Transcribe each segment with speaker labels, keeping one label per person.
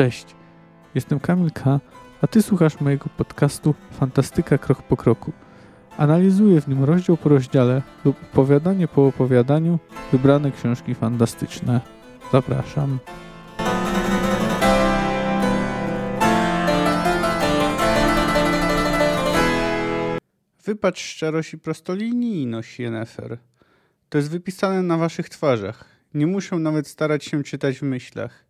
Speaker 1: Cześć, jestem Kamil K., a Ty słuchasz mojego podcastu Fantastyka Krok po Kroku. Analizuję w nim rozdział po rozdziale lub opowiadanie po opowiadaniu wybrane książki fantastyczne. Zapraszam.
Speaker 2: Wypatrz szczerość i prostolinijność, Yennefer. To jest wypisane na waszych twarzach. Nie muszą nawet starać się czytać w myślach.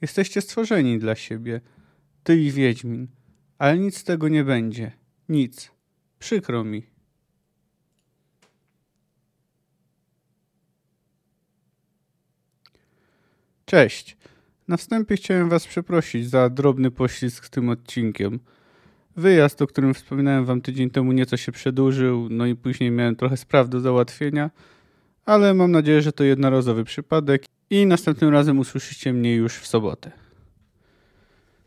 Speaker 2: Jesteście stworzeni dla siebie, ty i Wiedźmin, ale nic z tego nie będzie. Nic. Przykro mi. Cześć. Na wstępie chciałem Was przeprosić za drobny poślizg z tym odcinkiem. Wyjazd, o którym wspominałem Wam tydzień temu, nieco się przedłużył, no i później miałem trochę spraw do załatwienia, ale mam nadzieję, że to jednorazowy przypadek i następnym razem usłyszycie mnie już w sobotę.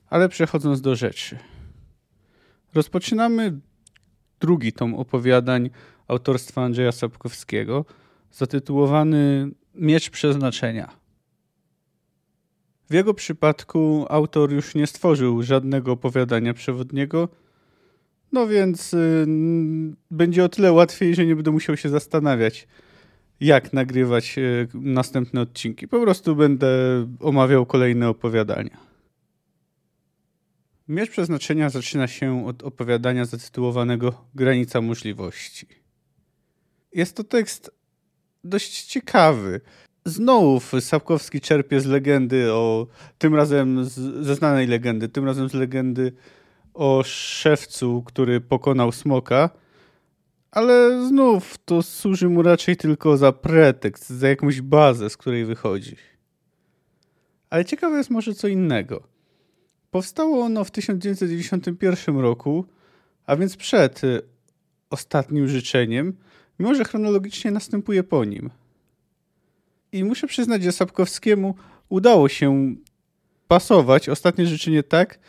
Speaker 2: Ale przechodząc do rzeczy. Rozpoczynamy drugi tom opowiadań autorstwa Andrzeja Sapkowskiego, zatytułowany Miecz Przeznaczenia. W jego przypadku autor już nie stworzył żadnego opowiadania przewodniego, no więc y, będzie o tyle łatwiej, że nie będę musiał się zastanawiać, jak nagrywać y, następne odcinki. Po prostu będę omawiał kolejne opowiadania. Miecz przeznaczenia zaczyna się od opowiadania zatytułowanego Granica możliwości. Jest to tekst dość ciekawy. Znów Sapkowski czerpie z legendy o, tym razem z, ze znanej legendy, tym razem z legendy o szewcu, który pokonał smoka, ale znów to służy mu raczej tylko za pretekst, za jakąś bazę, z której wychodzi. Ale ciekawe jest może co innego. Powstało ono w 1991 roku, a więc przed y, ostatnim życzeniem, mimo że chronologicznie następuje po nim. I muszę przyznać, że Sapkowskiemu udało się pasować ostatnie życzenie tak,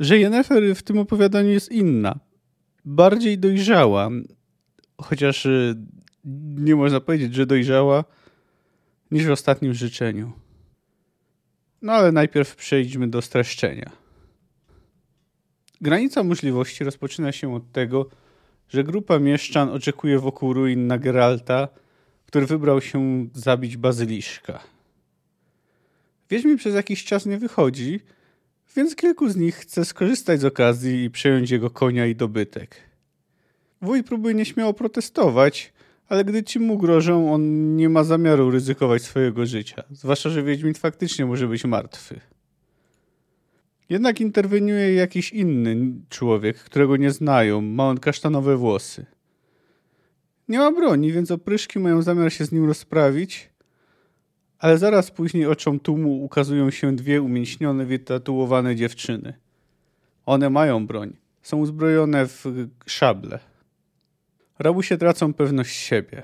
Speaker 2: że Jennefer w tym opowiadaniu jest inna. Bardziej dojrzała. Chociaż y, nie można powiedzieć, że dojrzała niż w ostatnim życzeniu. No ale najpierw przejdźmy do streszczenia. Granica możliwości rozpoczyna się od tego, że grupa mieszczan oczekuje wokół ruin na Geralta, który wybrał się zabić bazyliszka. Wiedźmin przez jakiś czas nie wychodzi, więc kilku z nich chce skorzystać z okazji i przejąć jego konia i dobytek. Wuj próbuje nieśmiało protestować, ale gdy ci mu grożą, on nie ma zamiaru ryzykować swojego życia, zwłaszcza, że Wiedźmin faktycznie może być martwy. Jednak interweniuje jakiś inny człowiek, którego nie znają, ma on kasztanowe włosy. Nie ma broni, więc opryszki mają zamiar się z nim rozprawić, ale zaraz później oczom tłumu ukazują się dwie umięśnione, wytatuowane dziewczyny. One mają broń. Są uzbrojone w szable. Rabusie tracą pewność siebie.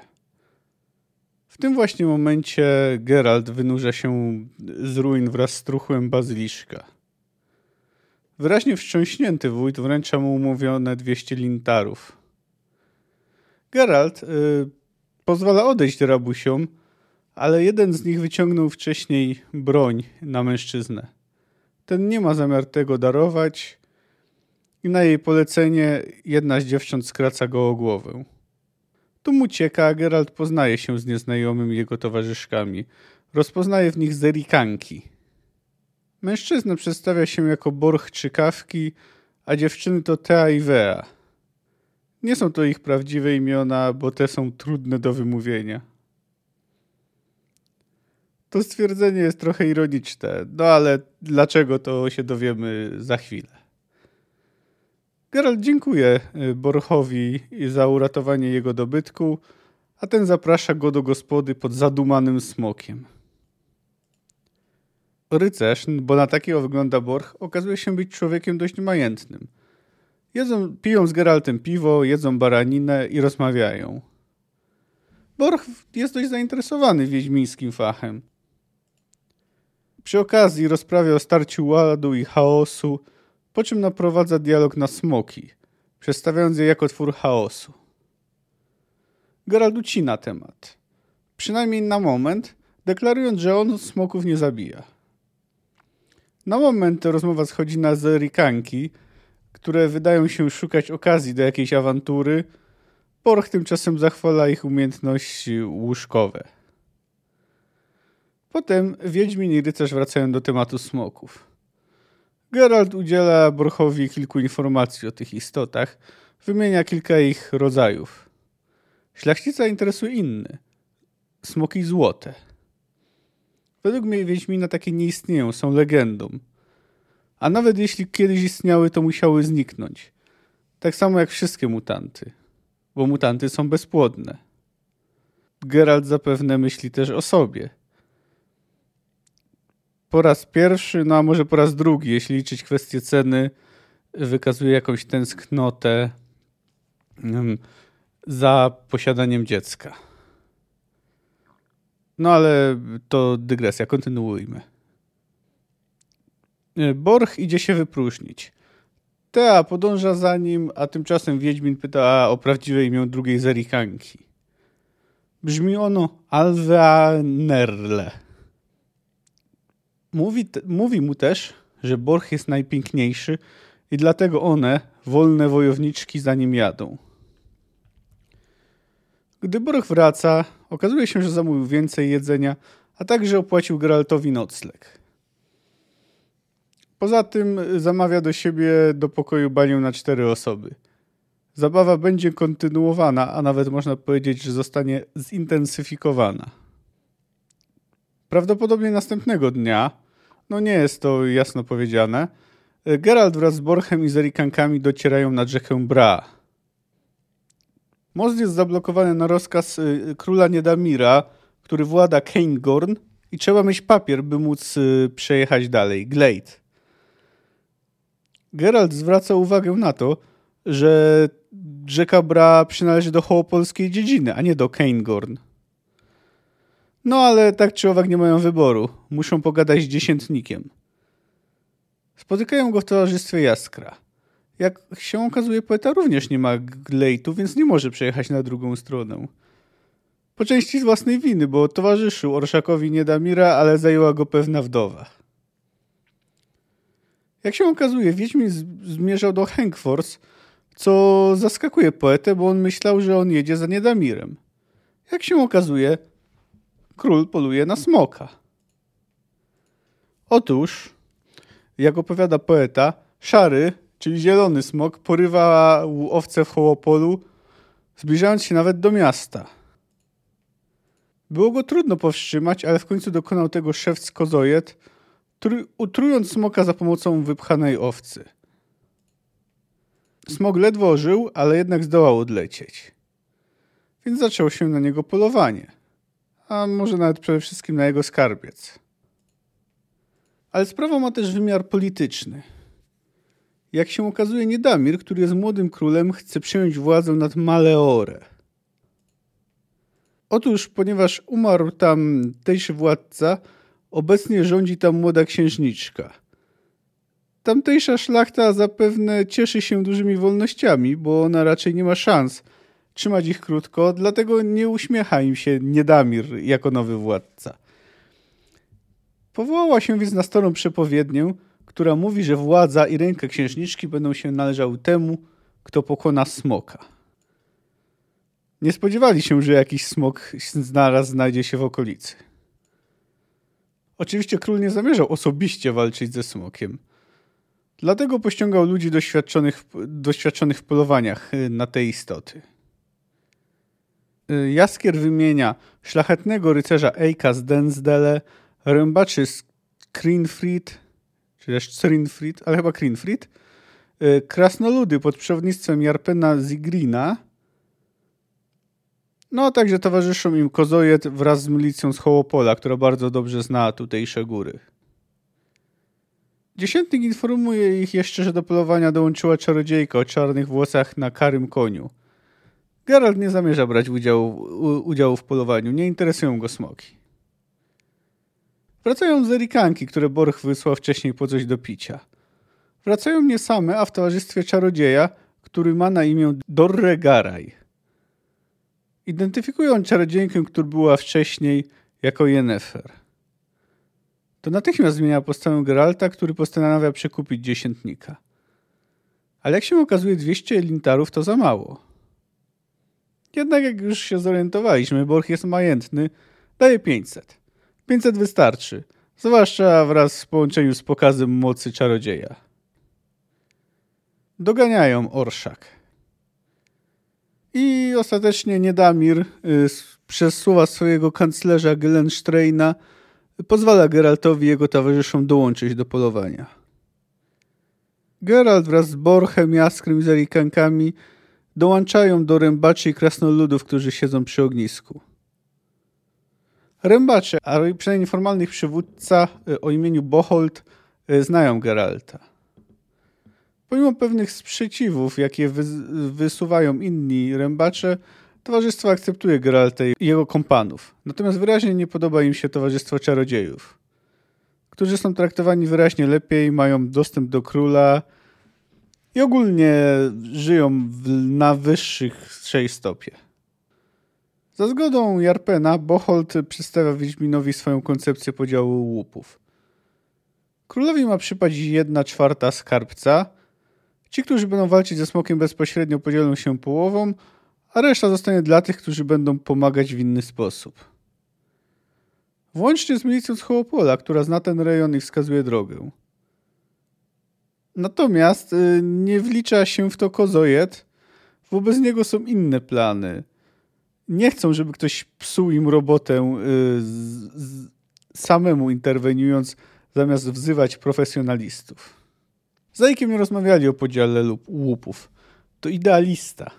Speaker 2: W tym właśnie momencie Geralt wynurza się z ruin wraz z truchłem bazyliszka. Wyraźnie wstrząśnięty wójt wręcza mu umówione 200 lintarów. Geralt y, pozwala odejść rabusiom, ale jeden z nich wyciągnął wcześniej broń na mężczyznę. Ten nie ma zamiar tego darować i na jej polecenie jedna z dziewcząt skraca go o głowę. Tu mu cieka, a Geralt poznaje się z nieznajomymi jego towarzyszkami. Rozpoznaje w nich zerikanki. Mężczyzna przedstawia się jako Borch czy Kawki, a dziewczyny to Tea i Wea. Nie są to ich prawdziwe imiona, bo te są trudne do wymówienia. To stwierdzenie jest trochę ironiczne, no ale dlaczego to się dowiemy za chwilę. Geralt dziękuje Borchowi za uratowanie jego dobytku, a ten zaprasza go do gospody pod zadumanym smokiem. Rycerz, bo na takiego wygląda Borch, okazuje się być człowiekiem dość majętnym. Jedzą, piją z Geraltem piwo, jedzą baraninę i rozmawiają. Borch jest dość zainteresowany wiedźmińskim fachem. Przy okazji rozprawia o starciu ładu i chaosu, po czym naprowadza dialog na smoki, przedstawiając je jako twór chaosu. Geralt ucina temat. Przynajmniej na moment, deklarując, że on smoków nie zabija. Na moment rozmowa schodzi na zerikanki, które wydają się szukać okazji do jakiejś awantury. Borch tymczasem zachwala ich umiejętności łóżkowe. Potem Wiedźmin i rycerz wracają do tematu smoków. Geralt udziela Borchowi kilku informacji o tych istotach, wymienia kilka ich rodzajów. Szlachcica interesuje inny. Smoki złote. Według mnie Wiedźmina takie nie istnieją, są legendą. A nawet jeśli kiedyś istniały, to musiały zniknąć. Tak samo jak wszystkie mutanty. Bo mutanty są bezpłodne. Geralt zapewne myśli też o sobie. Po raz pierwszy, no a może po raz drugi, jeśli liczyć kwestię ceny, wykazuje jakąś tęsknotę mm, za posiadaniem dziecka. No ale to dygresja, kontynuujmy. E, Borch idzie się wypróżnić. Tea podąża za nim, a tymczasem Wiedźmin pyta o prawdziwe imię drugiej zerikanki. Brzmi ono Alveanerle. Mówi, mówi mu też, że Borch jest najpiękniejszy i dlatego one, wolne wojowniczki, za nim jadą. Gdy Borch wraca, okazuje się, że zamówił więcej jedzenia, a także opłacił Geraltowi nocleg. Poza tym zamawia do siebie do pokoju banię na cztery osoby. Zabawa będzie kontynuowana, a nawet można powiedzieć, że zostanie zintensyfikowana. Prawdopodobnie następnego dnia, no nie jest to jasno powiedziane, Geralt wraz z Borchem i Zerikankami docierają nad rzekę Bra. Most jest zablokowany na rozkaz y, króla Niedamira, który włada Caingorn i trzeba mieć papier, by móc y, przejechać dalej. Glade. Geralt zwraca uwagę na to, że rzeka Bra przynależy do hołopolskiej dziedziny, a nie do Caingorn. No ale tak czy owak nie mają wyboru. Muszą pogadać z dziesiętnikiem. Spotykają go w towarzystwie Jaskra. Jak się okazuje, poeta również nie ma glejtu, więc nie może przejechać na drugą stronę. Po części z własnej winy, bo towarzyszył Orszakowi Niedamira, ale zajęła go pewna wdowa. Jak się okazuje, Wiedźmin zmierzał do Henkfors, co zaskakuje poetę, bo on myślał, że on jedzie za Niedamirem. Jak się okazuje, król poluje na smoka. Otóż, jak opowiada poeta, szary, czyli zielony smok, porywa owce w Hołopolu, zbliżając się nawet do miasta. Było go trudno powstrzymać, ale w końcu dokonał tego szewc Kozojet, utrując smoka za pomocą wypchanej owcy. Smok ledwo żył, ale jednak zdołał odlecieć. Więc zaczęło się na niego polowanie. A może nawet przede wszystkim na jego skarbiec. Ale sprawa ma też wymiar polityczny. Jak się okazuje, Niedamir, który jest młodym królem, chce przejąć władzę nad Maleore. Otóż, ponieważ umarł tam tejszy władca, Obecnie rządzi tam młoda księżniczka. Tamtejsza szlachta zapewne cieszy się dużymi wolnościami, bo ona raczej nie ma szans trzymać ich krótko, dlatego nie uśmiecha im się Niedamir jako nowy władca. Powołała się więc na starą przepowiednię, która mówi, że władza i ręka księżniczki będą się należały temu, kto pokona smoka. Nie spodziewali się, że jakiś smok naraz znajdzie się w okolicy. Oczywiście król nie zamierzał osobiście walczyć ze smokiem. Dlatego pościągał ludzi doświadczonych, doświadczonych w polowaniach y, na te istoty. Y, Jaskier wymienia szlachetnego rycerza Eika z Densdale, rębaczy z Krinfried, czy też Crinfried, ale chyba Krinfried, y, krasnoludy pod przewodnictwem Jarpena Zigrina, no, a także towarzyszą im Kozojet wraz z milicją z Hołopola, która bardzo dobrze zna tutejsze góry. Dziesiętnik informuje ich jeszcze, że do polowania dołączyła czarodziejka o czarnych włosach na karym koniu. Geralt nie zamierza brać udziału, udziału w polowaniu, nie interesują go smoki. Wracają zerikanki, które Borch wysłał wcześniej po coś do picia. Wracają nie same, a w towarzystwie czarodzieja, który ma na imię Dorregaraj. Identyfikują czarodziejkę, która była wcześniej jako Yennefer. to natychmiast zmienia postawę Geralta, który postanawia przekupić dziesiętnika. Ale jak się okazuje, 200 elintarów to za mało. Jednak jak już się zorientowaliśmy, Borch jest majętny, daje 500. 500 wystarczy, zwłaszcza wraz w połączeniu z pokazem mocy czarodzieja. Doganiają Orszak. I ostatecznie Niedamir y, przez słowa swojego kanclerza Gelenstreina pozwala Geraltowi i jego towarzyszom dołączyć do polowania. Geralt wraz z Borchem, Jaskrem i Zarikankami dołączają do rębaczy i krasnoludów, którzy siedzą przy ognisku. Rębacze, a przynajmniej formalnych przywódca y, o imieniu Boholt, y, znają Geralta. Pomimo pewnych sprzeciwów, jakie wysuwają inni rębacze, towarzystwo akceptuje Geralta i jego kompanów. Natomiast wyraźnie nie podoba im się towarzystwo czarodziejów, którzy są traktowani wyraźnie lepiej, mają dostęp do króla i ogólnie żyją na wyższej stopie. Za zgodą Jarpena, Boholt przedstawia Wiedźminowi swoją koncepcję podziału łupów. Królowi ma przypaść jedna czwarta skarbca. Ci, którzy będą walczyć ze smokiem bezpośrednio podzielą się połową, a reszta zostanie dla tych, którzy będą pomagać w inny sposób. Włącznie z milicją z Hołopola, która zna ten rejon i wskazuje drogę. Natomiast y, nie wlicza się w to kozojet. Wobec niego są inne plany. Nie chcą, żeby ktoś psuł im robotę y, samemu interweniując, zamiast wzywać profesjonalistów. Z Zajkiem nie rozmawiali o podziale łupów. To idealista.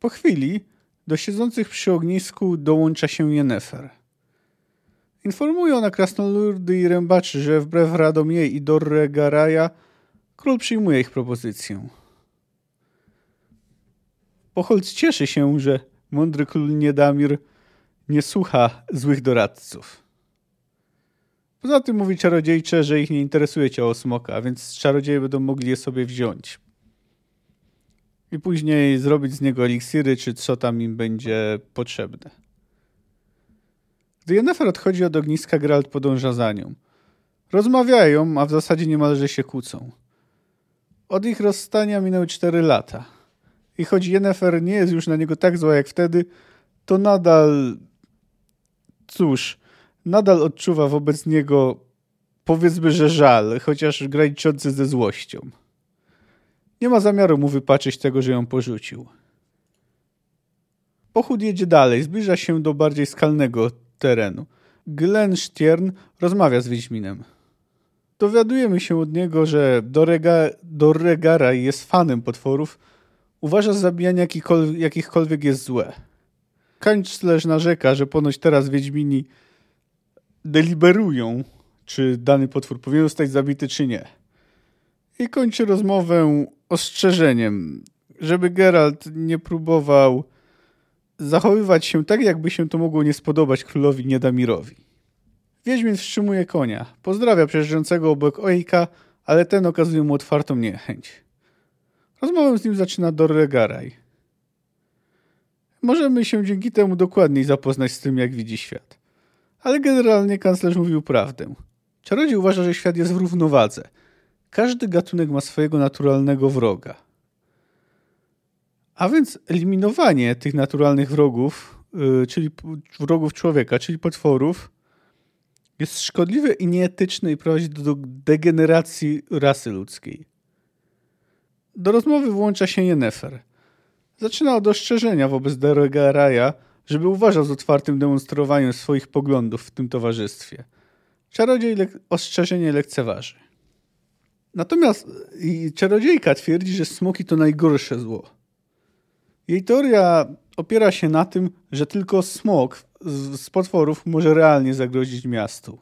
Speaker 2: Po chwili do siedzących przy ognisku dołącza się Jennefer. Informuje ona krasnoludy i rębaczy, że wbrew radom jej i Dorre Garaja król przyjmuje ich propozycję. Pocholc cieszy się, że mądry król Niedamir nie słucha złych doradców. Poza tym mówi czarodziejcze, że ich nie interesuje ciało smoka, więc czarodzieje będą mogli je sobie wziąć. I później zrobić z niego eliksiry, czy co tam im będzie potrzebne. Gdy Yennefer odchodzi od ogniska, Geralt podąża za nią. Rozmawiają, a w zasadzie niemalże się kłócą. Od ich rozstania minęły cztery lata. I choć Yennefer nie jest już na niego tak zła jak wtedy, to nadal... Cóż, nadal odczuwa wobec niego powiedzmy, że żal, chociaż graniczący ze złością. Nie ma zamiaru mu wypaczyć tego, że ją porzucił. Pochód jedzie dalej, zbliża się do bardziej skalnego terenu. Glenn Stiern rozmawia z Wiedźminem. Dowiadujemy się od niego, że Dorega, Dorregara jest fanem potworów, uważa, zabijanie jakichkolwiek jest złe. Kanclerz narzeka, że ponoć teraz Wiedźmini deliberują, czy dany potwór powinien zostać zabity, czy nie. I kończy rozmowę ostrzeżeniem, żeby Geralt nie próbował zachowywać się tak, jakby się to mogło nie spodobać królowi Niedamirowi. Wiedźmin wstrzymuje konia, pozdrawia przejeżdżającego obok Ojka, ale ten okazuje mu otwartą niechęć. Rozmowę z nim zaczyna Dorregaraj. Możemy się dzięki temu dokładniej zapoznać z tym, jak widzi świat. Ale generalnie kanclerz mówił prawdę. Czarodziej uważa, że świat jest w równowadze. Każdy gatunek ma swojego naturalnego wroga. A więc eliminowanie tych naturalnych wrogów, yy, czyli wrogów człowieka, czyli potworów, jest szkodliwe i nieetyczne i prowadzi do degeneracji rasy ludzkiej. Do rozmowy włącza się Yennefer. Zaczyna od ostrzeżenia wobec Deregaraja, żeby uważał z otwartym demonstrowaniem swoich poglądów w tym towarzystwie. Czarodziej le ostrzeżenie lekceważy. Natomiast czarodziejka twierdzi, że smoki to najgorsze zło. Jej teoria opiera się na tym, że tylko smog z potworów może realnie zagrozić miastu.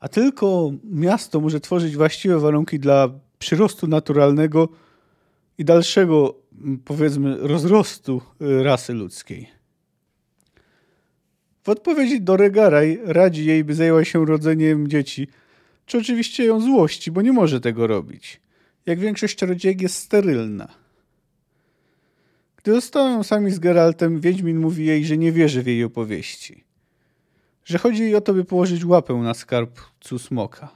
Speaker 2: A tylko miasto może tworzyć właściwe warunki dla przyrostu naturalnego i dalszego, powiedzmy, rozrostu y, rasy ludzkiej. W odpowiedzi do Regaraj radzi jej, by zajęła się rodzeniem dzieci, czy oczywiście ją złości, bo nie może tego robić. Jak większość czarodziejek jest sterylna. Gdy zostają sami z Geraltem, Wiedźmin mówi jej, że nie wierzy w jej opowieści. że chodzi jej o to, by położyć łapę na skarbcu smoka.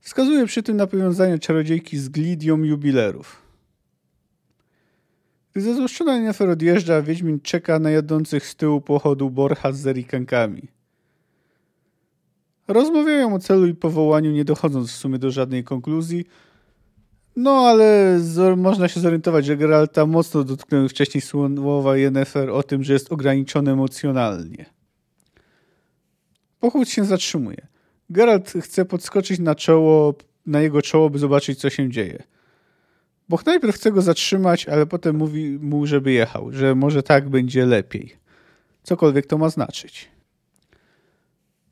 Speaker 2: Wskazuje przy tym na powiązanie czarodziejki z glidią jubilerów. Gdy zezłoszczona Yennefer odjeżdża, Wiedźmin czeka na jadących z tyłu pochodu Borcha z zerikankami. Rozmawiają o celu i powołaniu, nie dochodząc w sumie do żadnej konkluzji. No, ale można się zorientować, że Geralta mocno dotknęły wcześniej słowa Yennefer o tym, że jest ograniczony emocjonalnie. Pochód się zatrzymuje. Geralt chce podskoczyć na czoło, na jego czoło, by zobaczyć, co się dzieje. Boch najpierw chce go zatrzymać, ale potem mówi mu, żeby jechał, że może tak będzie lepiej. Cokolwiek to ma znaczyć.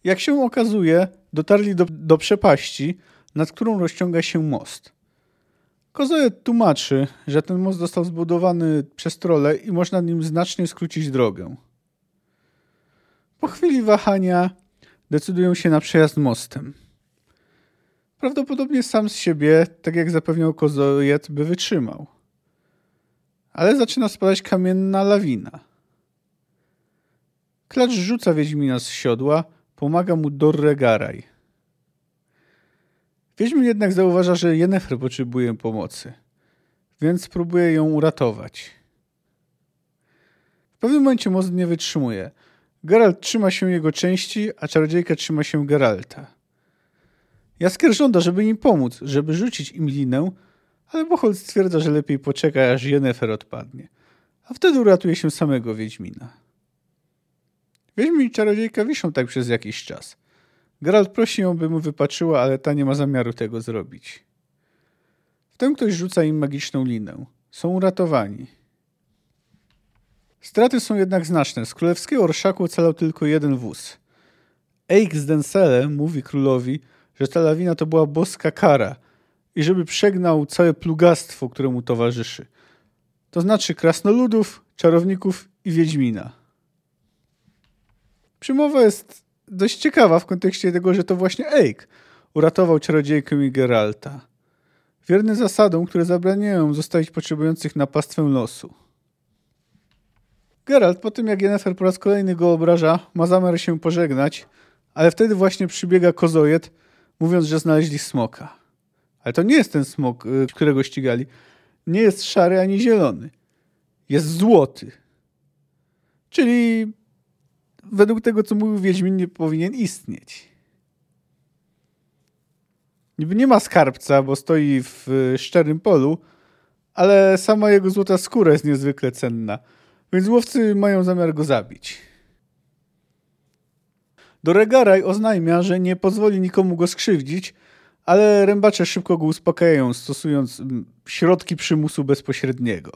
Speaker 2: Jak się okazuje, dotarli do, do przepaści, nad którą rozciąga się most. Kozojet tłumaczy, że ten most został zbudowany przez trole i można nim znacznie skrócić drogę. Po chwili wahania decydują się na przejazd mostem. Prawdopodobnie sam z siebie, tak jak zapewniał Kozojet, by wytrzymał. Ale zaczyna spadać kamienna lawina. Klacz rzuca Wiedźmina z siodła, pomaga mu Dorregaraj. Wiedźmin jednak zauważa, że Yennefer potrzebuje pomocy, więc próbuje ją uratować. W pewnym momencie most nie wytrzymuje. Geralt trzyma się jego części, a czarodziejka trzyma się Geralta. Jaskier żąda, żeby im pomóc, żeby rzucić im linę, ale Bocholt stwierdza, że lepiej poczeka, aż Yennefer odpadnie. A wtedy uratuje się samego Wiedźmina. Wiedźmin i czarodziejka wiszą tak przez jakiś czas. Geralt prosi ją, by mu wypaczyła, ale ta nie ma zamiaru tego zrobić. Wtem ktoś rzuca im magiczną linę. Są uratowani. Straty są jednak znaczne. Z królewskiego orszaku ocalał tylko jeden wóz. Eik z Densele mówi królowi, że ta lawina to była boska kara i żeby przegnał całe plugastwo, które mu towarzyszy. To znaczy krasnoludów, czarowników i wiedźmina. Przymowa jest dość ciekawa w kontekście tego, że to właśnie Eik uratował czarodziejkę i Geralta. Wierny zasadom, które zabraniają zostawić potrzebujących na pastwę losu. Geralt, po tym jak Yennefer po raz kolejny go obraża, ma zamiar się pożegnać, ale wtedy właśnie przybiega kozojet, mówiąc, że znaleźli smoka. Ale to nie jest ten smok, y, którego ścigali. Nie jest szary ani zielony. Jest złoty. Czyli według tego, co mówił Wiedźmin, nie powinien istnieć. Niby nie ma skarbca, bo stoi w y, szczerym polu, ale sama jego złota skóra jest niezwykle cenna, więc łowcy mają zamiar go zabić. Doregaraj oznajmia, że nie pozwoli nikomu go skrzywdzić, ale rębacze szybko go uspokajają, stosując środki przymusu bezpośredniego.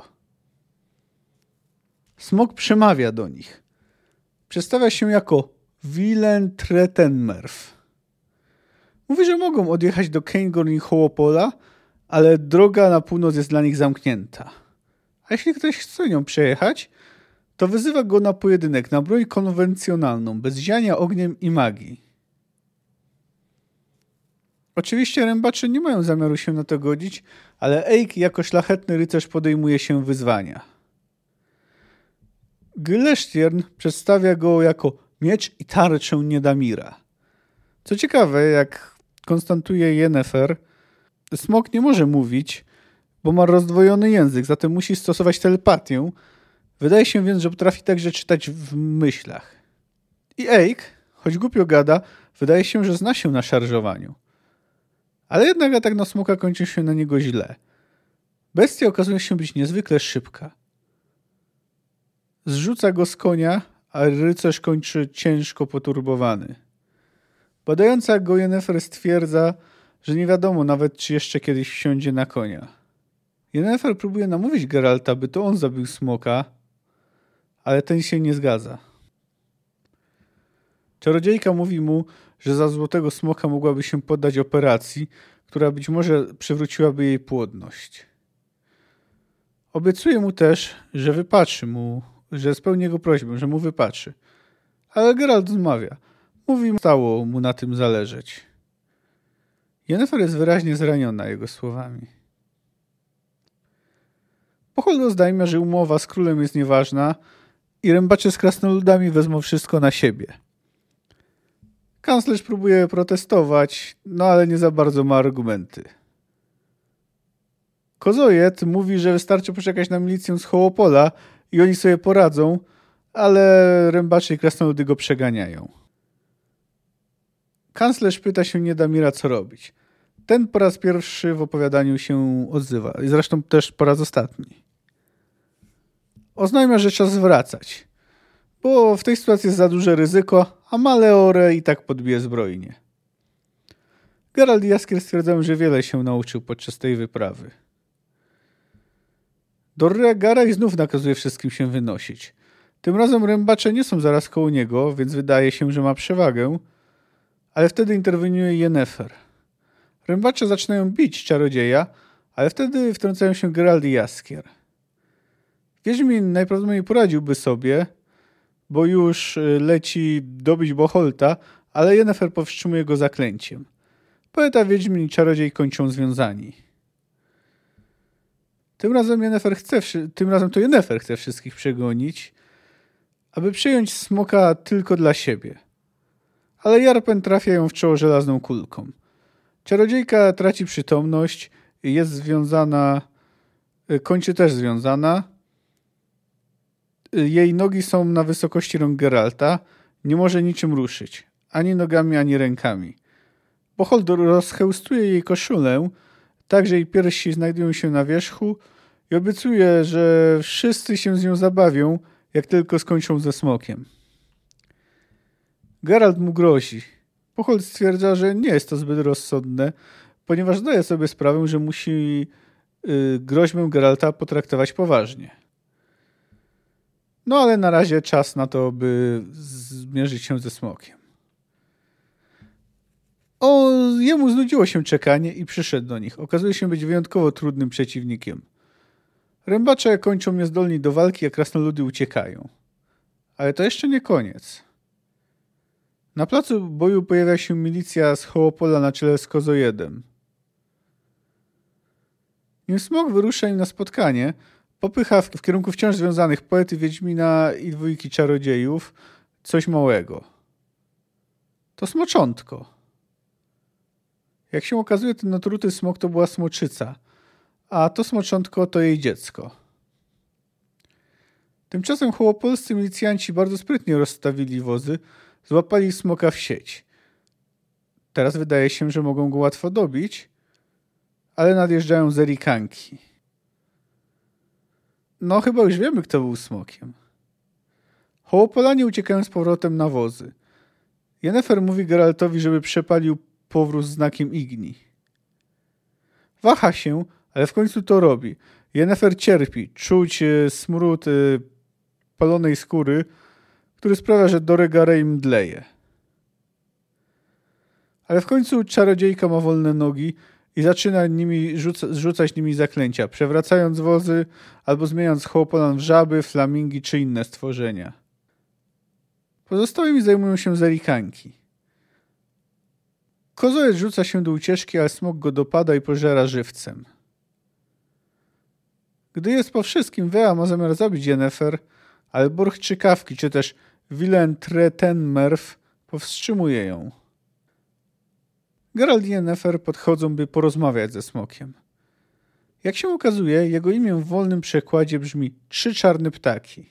Speaker 2: Smok przemawia do nich. Przedstawia się jako Willen Tretenmerf. Mówi, że mogą odjechać do Cairngorm i Hołopola, ale droga na północ jest dla nich zamknięta. A jeśli ktoś chce nią przejechać, to wyzywa go na pojedynek na broń konwencjonalną, bez ziania ogniem i magii. Oczywiście rębacze nie mają zamiaru się na to godzić, ale Eik jako szlachetny rycerz podejmuje się wyzwania. Gylesztiern przedstawia go jako miecz i tarczę Niedamira. Co ciekawe, jak konstatuje Yennefer, smok nie może mówić, bo ma rozdwojony język, zatem musi stosować telepatię, Wydaje się więc, że potrafi także czytać w myślach. I Eik, choć głupio gada, wydaje się, że zna się na szarżowaniu. Ale jednak atak na smoka kończy się na niego źle. Bestia okazuje się być niezwykle szybka. Zrzuca go z konia, a rycerz kończy ciężko poturbowany. Badająca go Yennefer stwierdza, że nie wiadomo nawet, czy jeszcze kiedyś wsiądzie na konia. Yennefer próbuje namówić Geralta, by to on zabił smoka, ale ten się nie zgadza. Czarodziejka mówi mu, że za złotego smoka mogłaby się poddać operacji, która być może przywróciłaby jej płodność. Obiecuje mu też, że wypatrzy mu, że spełni jego prośbę, że mu wypatrzy. Ale Geralt odmawia. Mówi, stało mu na tym zależeć. Jennifer jest wyraźnie zraniona jego słowami. Pochol oznajmia, że umowa z królem jest nieważna, i rębacze z krasnoludami wezmą wszystko na siebie. Kanclerz próbuje protestować, no ale nie za bardzo ma argumenty. Kozojet mówi, że wystarczy poczekać na milicję z Hołopola i oni sobie poradzą, ale rębacze i krasnoludy go przeganiają. Kanclerz pyta się Niedamira, co robić. Ten po raz pierwszy w opowiadaniu się odzywa. I zresztą też po raz ostatni. Oznajmia, że czas wracać. Bo w tej sytuacji jest za duże ryzyko, a Maleore i tak podbije zbrojnie. Gerald i Jaskier stwierdzają, że wiele się nauczył podczas tej wyprawy. Dorre Garaj znów nakazuje wszystkim się wynosić. Tym razem rębacze nie są zaraz koło niego, więc wydaje się, że ma przewagę, ale wtedy interweniuje Yennefer. Rębacze zaczynają bić czarodzieja, ale wtedy wtrącają się Gerald i Jaskier. Wiedźmin najprawdopodobniej poradziłby sobie, bo już y, leci dobić Boholta, ale Yennefer powstrzymuje go zaklęciem. Poeta, Wiedźmin i czarodziej kończą związani. Tym razem, Yennefer chce, tym razem to Yennefer chce wszystkich przegonić, aby przyjąć smoka tylko dla siebie. Ale Jarpen trafia ją w czoło żelazną kulką. Czarodziejka traci przytomność, jest związana, y, kończy też związana. Y, jej nogi są na wysokości rąk Geralta, nie może niczym ruszyć, ani nogami, ani rękami. Bohold rozchełstuje jej koszulę, tak że jej piersi znajdują się na wierzchu i obiecuje, że wszyscy się z nią zabawią, jak tylko skończą ze smokiem. Geralt mu grozi. Bohold stwierdza, że nie jest to zbyt rozsądne, ponieważ zdaje sobie sprawę, że musi yy, groźbę Geralta potraktować poważnie. No ale na razie czas na to, by zmierzyć się ze smokiem. O, jemu znudziło się czekanie i przyszedł do nich. Okazuje się być wyjątkowo trudnym przeciwnikiem. Rębacze kończą niezdolni do walki, a krasnoludy uciekają. Ale to jeszcze nie koniec. Na placu boju pojawia się milicja z Hołopola na czele z Kozojedem. Nim smok wyrusza im na spotkanie, popycha w, w kierunku wciąż związanych poety Wiedźmina i dwójki czarodziejów coś małego. To smoczątko. Jak się okazuje, ten natruty smok to była smoczyca, a to smoczątko to jej dziecko. Tymczasem hołopolscy milicjanci bardzo sprytnie rozstawili wozy, złapali smoka w sieć. Teraz wydaje się, że mogą go łatwo dobić, ale nadjeżdżają zerikanki. No, chyba już wiemy, kto był smokiem. Hołopolanie uciekają z powrotem na wozy. Jennefer mówi Geraltowi, żeby przepalił powrót znakiem Igni. Waha się, ale w końcu to robi. Jennefer cierpi, czuć e, smród e, palonej skóry, który sprawia, że Doregare im mdleje. Ale w końcu czarodziejka ma wolne nogi i zaczyna nimi rzuca, rzucać nimi zaklęcia, przewracając wozy albo zmieniając hołopolan w żaby, flamingi czy inne stworzenia. Pozostałymi zajmują się zerikanki. Kozołec rzuca się do ucieczki, ale smok go dopada i pożera żywcem. Gdy jest po wszystkim, Wea ma zamiar zabić Jennefer, ale Burch Czykawki, czy też Willem Tretenmerf powstrzymuje ją. Gerald i Yennefer podchodzą, by porozmawiać ze smokiem. Jak się okazuje, jego imię w wolnym przekładzie brzmi Trzy czarne ptaki.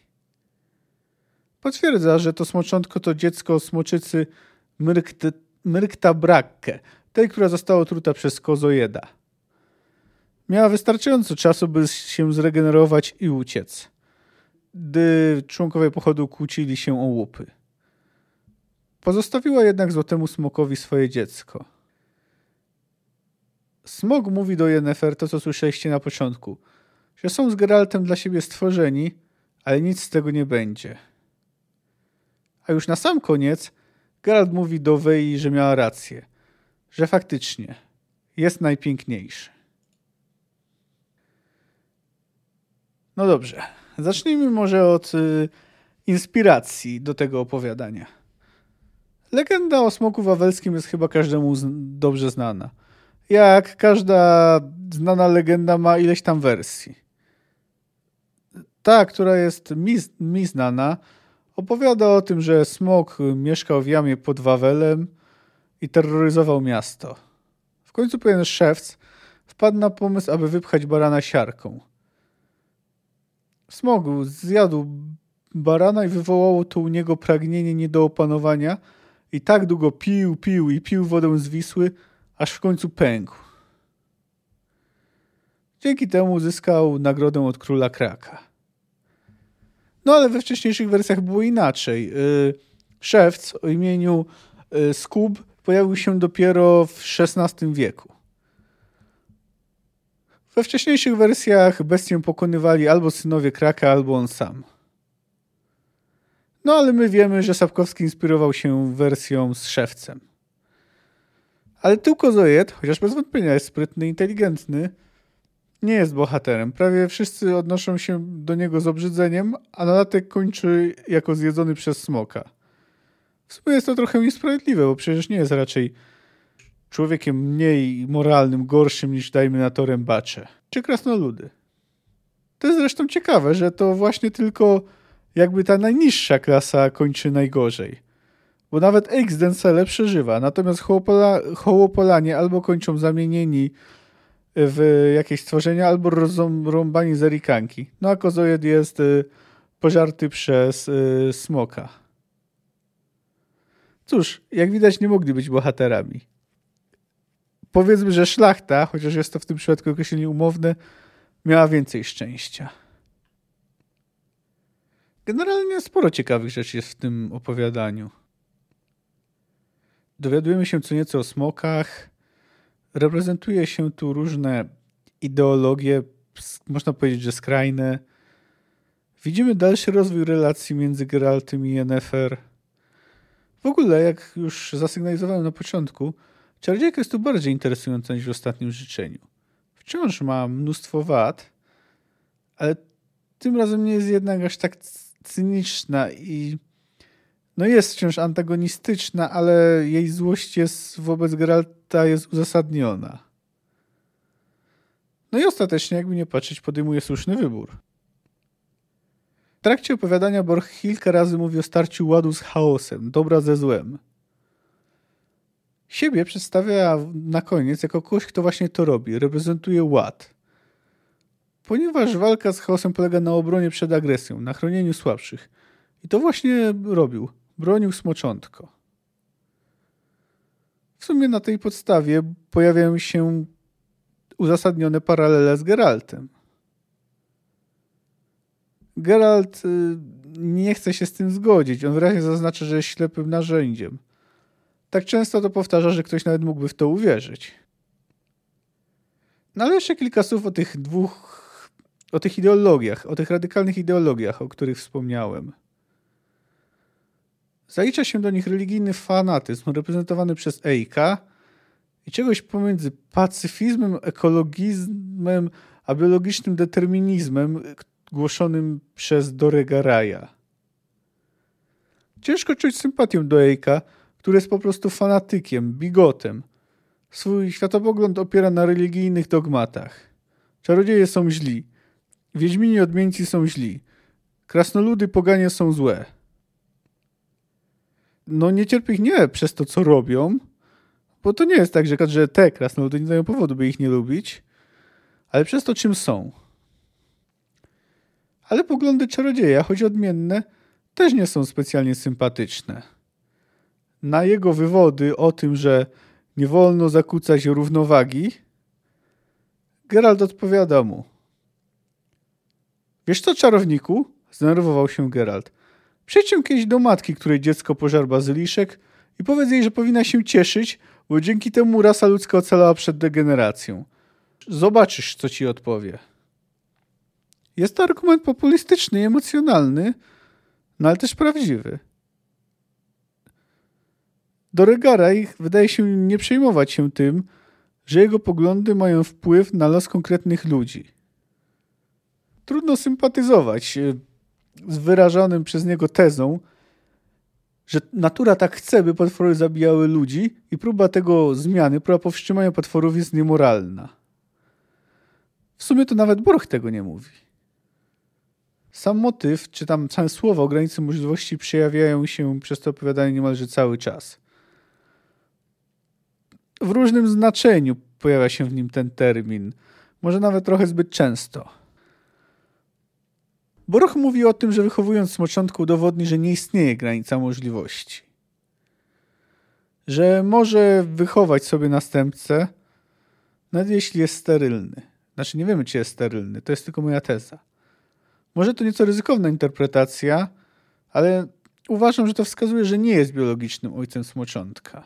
Speaker 2: Potwierdza, że to smoczątko to dziecko smoczycy Myrkta Brakke, tej, która została otruta przez kozojeda. Miała wystarczająco czasu, by się zregenerować i uciec, gdy członkowie pochodu kłócili się o łupy. Pozostawiła jednak złotemu smokowi swoje dziecko. Smog mówi do Yennefer to, co słyszeliście na początku, że są z Geraltem dla siebie stworzeni, ale nic z tego nie będzie. A już na sam koniec Geralt mówi do Wei, że miała rację, że faktycznie jest najpiękniejszy. No dobrze, zacznijmy może od y, inspiracji do tego opowiadania. Legenda o smoku wawelskim jest chyba każdemu dobrze znana jak każda znana legenda ma ileś tam wersji. Ta, która jest mi, mi znana, opowiada o tym, że smok mieszkał w jamie pod Wawelem i terroryzował miasto. W końcu pewien szewc wpadł na pomysł, aby wypchać barana siarką. Smogu zjadł barana i wywołało to u niego pragnienie nie do opanowania i tak długo pił, pił i pił wodę z Wisły, aż w końcu pękł. Dzięki temu uzyskał nagrodę od króla Kraka. No ale we wcześniejszych wersjach było inaczej. Y, szewc o imieniu y, Skub pojawił się dopiero w XVI wieku. We wcześniejszych wersjach bestię pokonywali albo synowie Kraka, albo on sam. No ale my wiemy, że Sapkowski inspirował się wersją z szewcem. Ale tylko Zojet, chociaż bez wątpienia jest sprytny, inteligentny, nie jest bohaterem. Prawie wszyscy odnoszą się do niego z obrzydzeniem, a dodatek kończy jako zjedzony przez smoka. W sumie jest to trochę niesprawiedliwe, bo przecież nie jest raczej człowiekiem mniej moralnym, gorszym niż dajmy na to rębacze czy krasnoludy. To jest zresztą ciekawe, że to właśnie tylko jakby ta najniższa klasa kończy najgorzej. Bo nawet X-Densele przeżywa, natomiast hołopola, hołopolanie albo kończą zamienieni w jakieś stworzenia, albo rozrąbani z erikanki. No a kozoid jest y, pożarty przez y, smoka. Cóż, jak widać nie mogli być bohaterami. Powiedzmy, że szlachta, chociaż jest to w tym przypadku określenie umowne, miała więcej szczęścia. Generalnie sporo ciekawych rzeczy jest w tym opowiadaniu. Dowiadujemy się co nieco o smokach. Reprezentuje się tu różne ideologie, można powiedzieć, że skrajne. Widzimy dalszy rozwój relacji między Geraltem i Yennefer. W ogóle, jak już zasygnalizowałem na początku, Czarodziejka jest tu bardziej interesująca niż w ostatnim życzeniu. Wciąż ma mnóstwo wad, ale tym razem nie jest jednak aż tak cyniczna i no jest wciąż antagonistyczna, ale jej złość jest wobec Geralta jest uzasadniona. No i ostatecznie, jakby nie patrzeć, podejmuje słuszny wybór. W trakcie opowiadania Borch kilka razy mówi o starciu ładu z chaosem, dobra ze złem. Siebie przedstawia na koniec jako kogoś, kto właśnie to robi, reprezentuje ład. Ponieważ walka z chaosem polega na obronie przed agresją, na chronieniu słabszych. I to właśnie robił. Bronił smoczątko. W sumie na tej podstawie pojawiają się uzasadnione paralele z Geraltem. Geralt y, nie chce się z tym zgodzić. On wyraźnie zaznacza, że jest ślepym narzędziem. Tak często to powtarza, że ktoś nawet mógłby w to uwierzyć. No ale jeszcze kilka słów o tych dwóch, o tych ideologiach, o tych radykalnych ideologiach, o których wspomniałem. Zalicza się do nich religijny fanatyzm reprezentowany przez Eika i czegoś pomiędzy pacyfizmem, ekologizmem a biologicznym determinizmem głoszonym przez Doregaraja. Ciężko czuć sympatię do Eika, który jest po prostu fanatykiem, bigotem. Swój światopogląd opiera na religijnych dogmatach. Czarodzieje są źli. Wiedźmini odmieńcy są źli. Krasnoludy poganie są złe. No nie cierpi ich nie przez to, co robią, bo to nie jest tak, że, że te krasnoludy nie dają powodu, by ich nie lubić, ale przez to, czym są. Ale poglądy czarodzieja, choć odmienne, też nie są specjalnie sympatyczne na jego wywody o tym, że nie wolno zakłócać równowagi, Geralt odpowiada mu. Wiesz co, czarowniku? Zdenerwował się Geralt. Przyjdź kiedyś do matki, której dziecko pożar bazyliszek i powiedz jej, że powinna się cieszyć, bo dzięki temu rasa ludzka ocalała przed degeneracją. Zobaczysz, co ci odpowie. Jest to argument populistyczny i emocjonalny, no ale też prawdziwy. Doregaraj wydaje się nie przejmować się tym, że jego poglądy mają wpływ na los konkretnych ludzi. Trudno sympatyzować e, z wyrażanym przez niego tezą, że natura tak chce, by potwory zabijały ludzi i próba tego zmiany, próba powstrzymania potworów jest niemoralna. W sumie to nawet Borch tego nie mówi. sam motyw, czy tam same słowa o granicy możliwości przejawiają się przez to opowiadanie niemalże cały czas. W różnym znaczeniu pojawia się w nim ten termin, może nawet trochę zbyt często. Boroch mówi o tym, że wychowując smoczątkę udowodni, że nie istnieje granica możliwości. Że może wychować sobie następcę, nawet jeśli jest sterylny. Znaczy nie wiemy, czy jest sterylny, to jest tylko moja teza. Może to nieco ryzykowna interpretacja, ale uważam, że to wskazuje, że nie jest biologicznym ojcem smoczątka.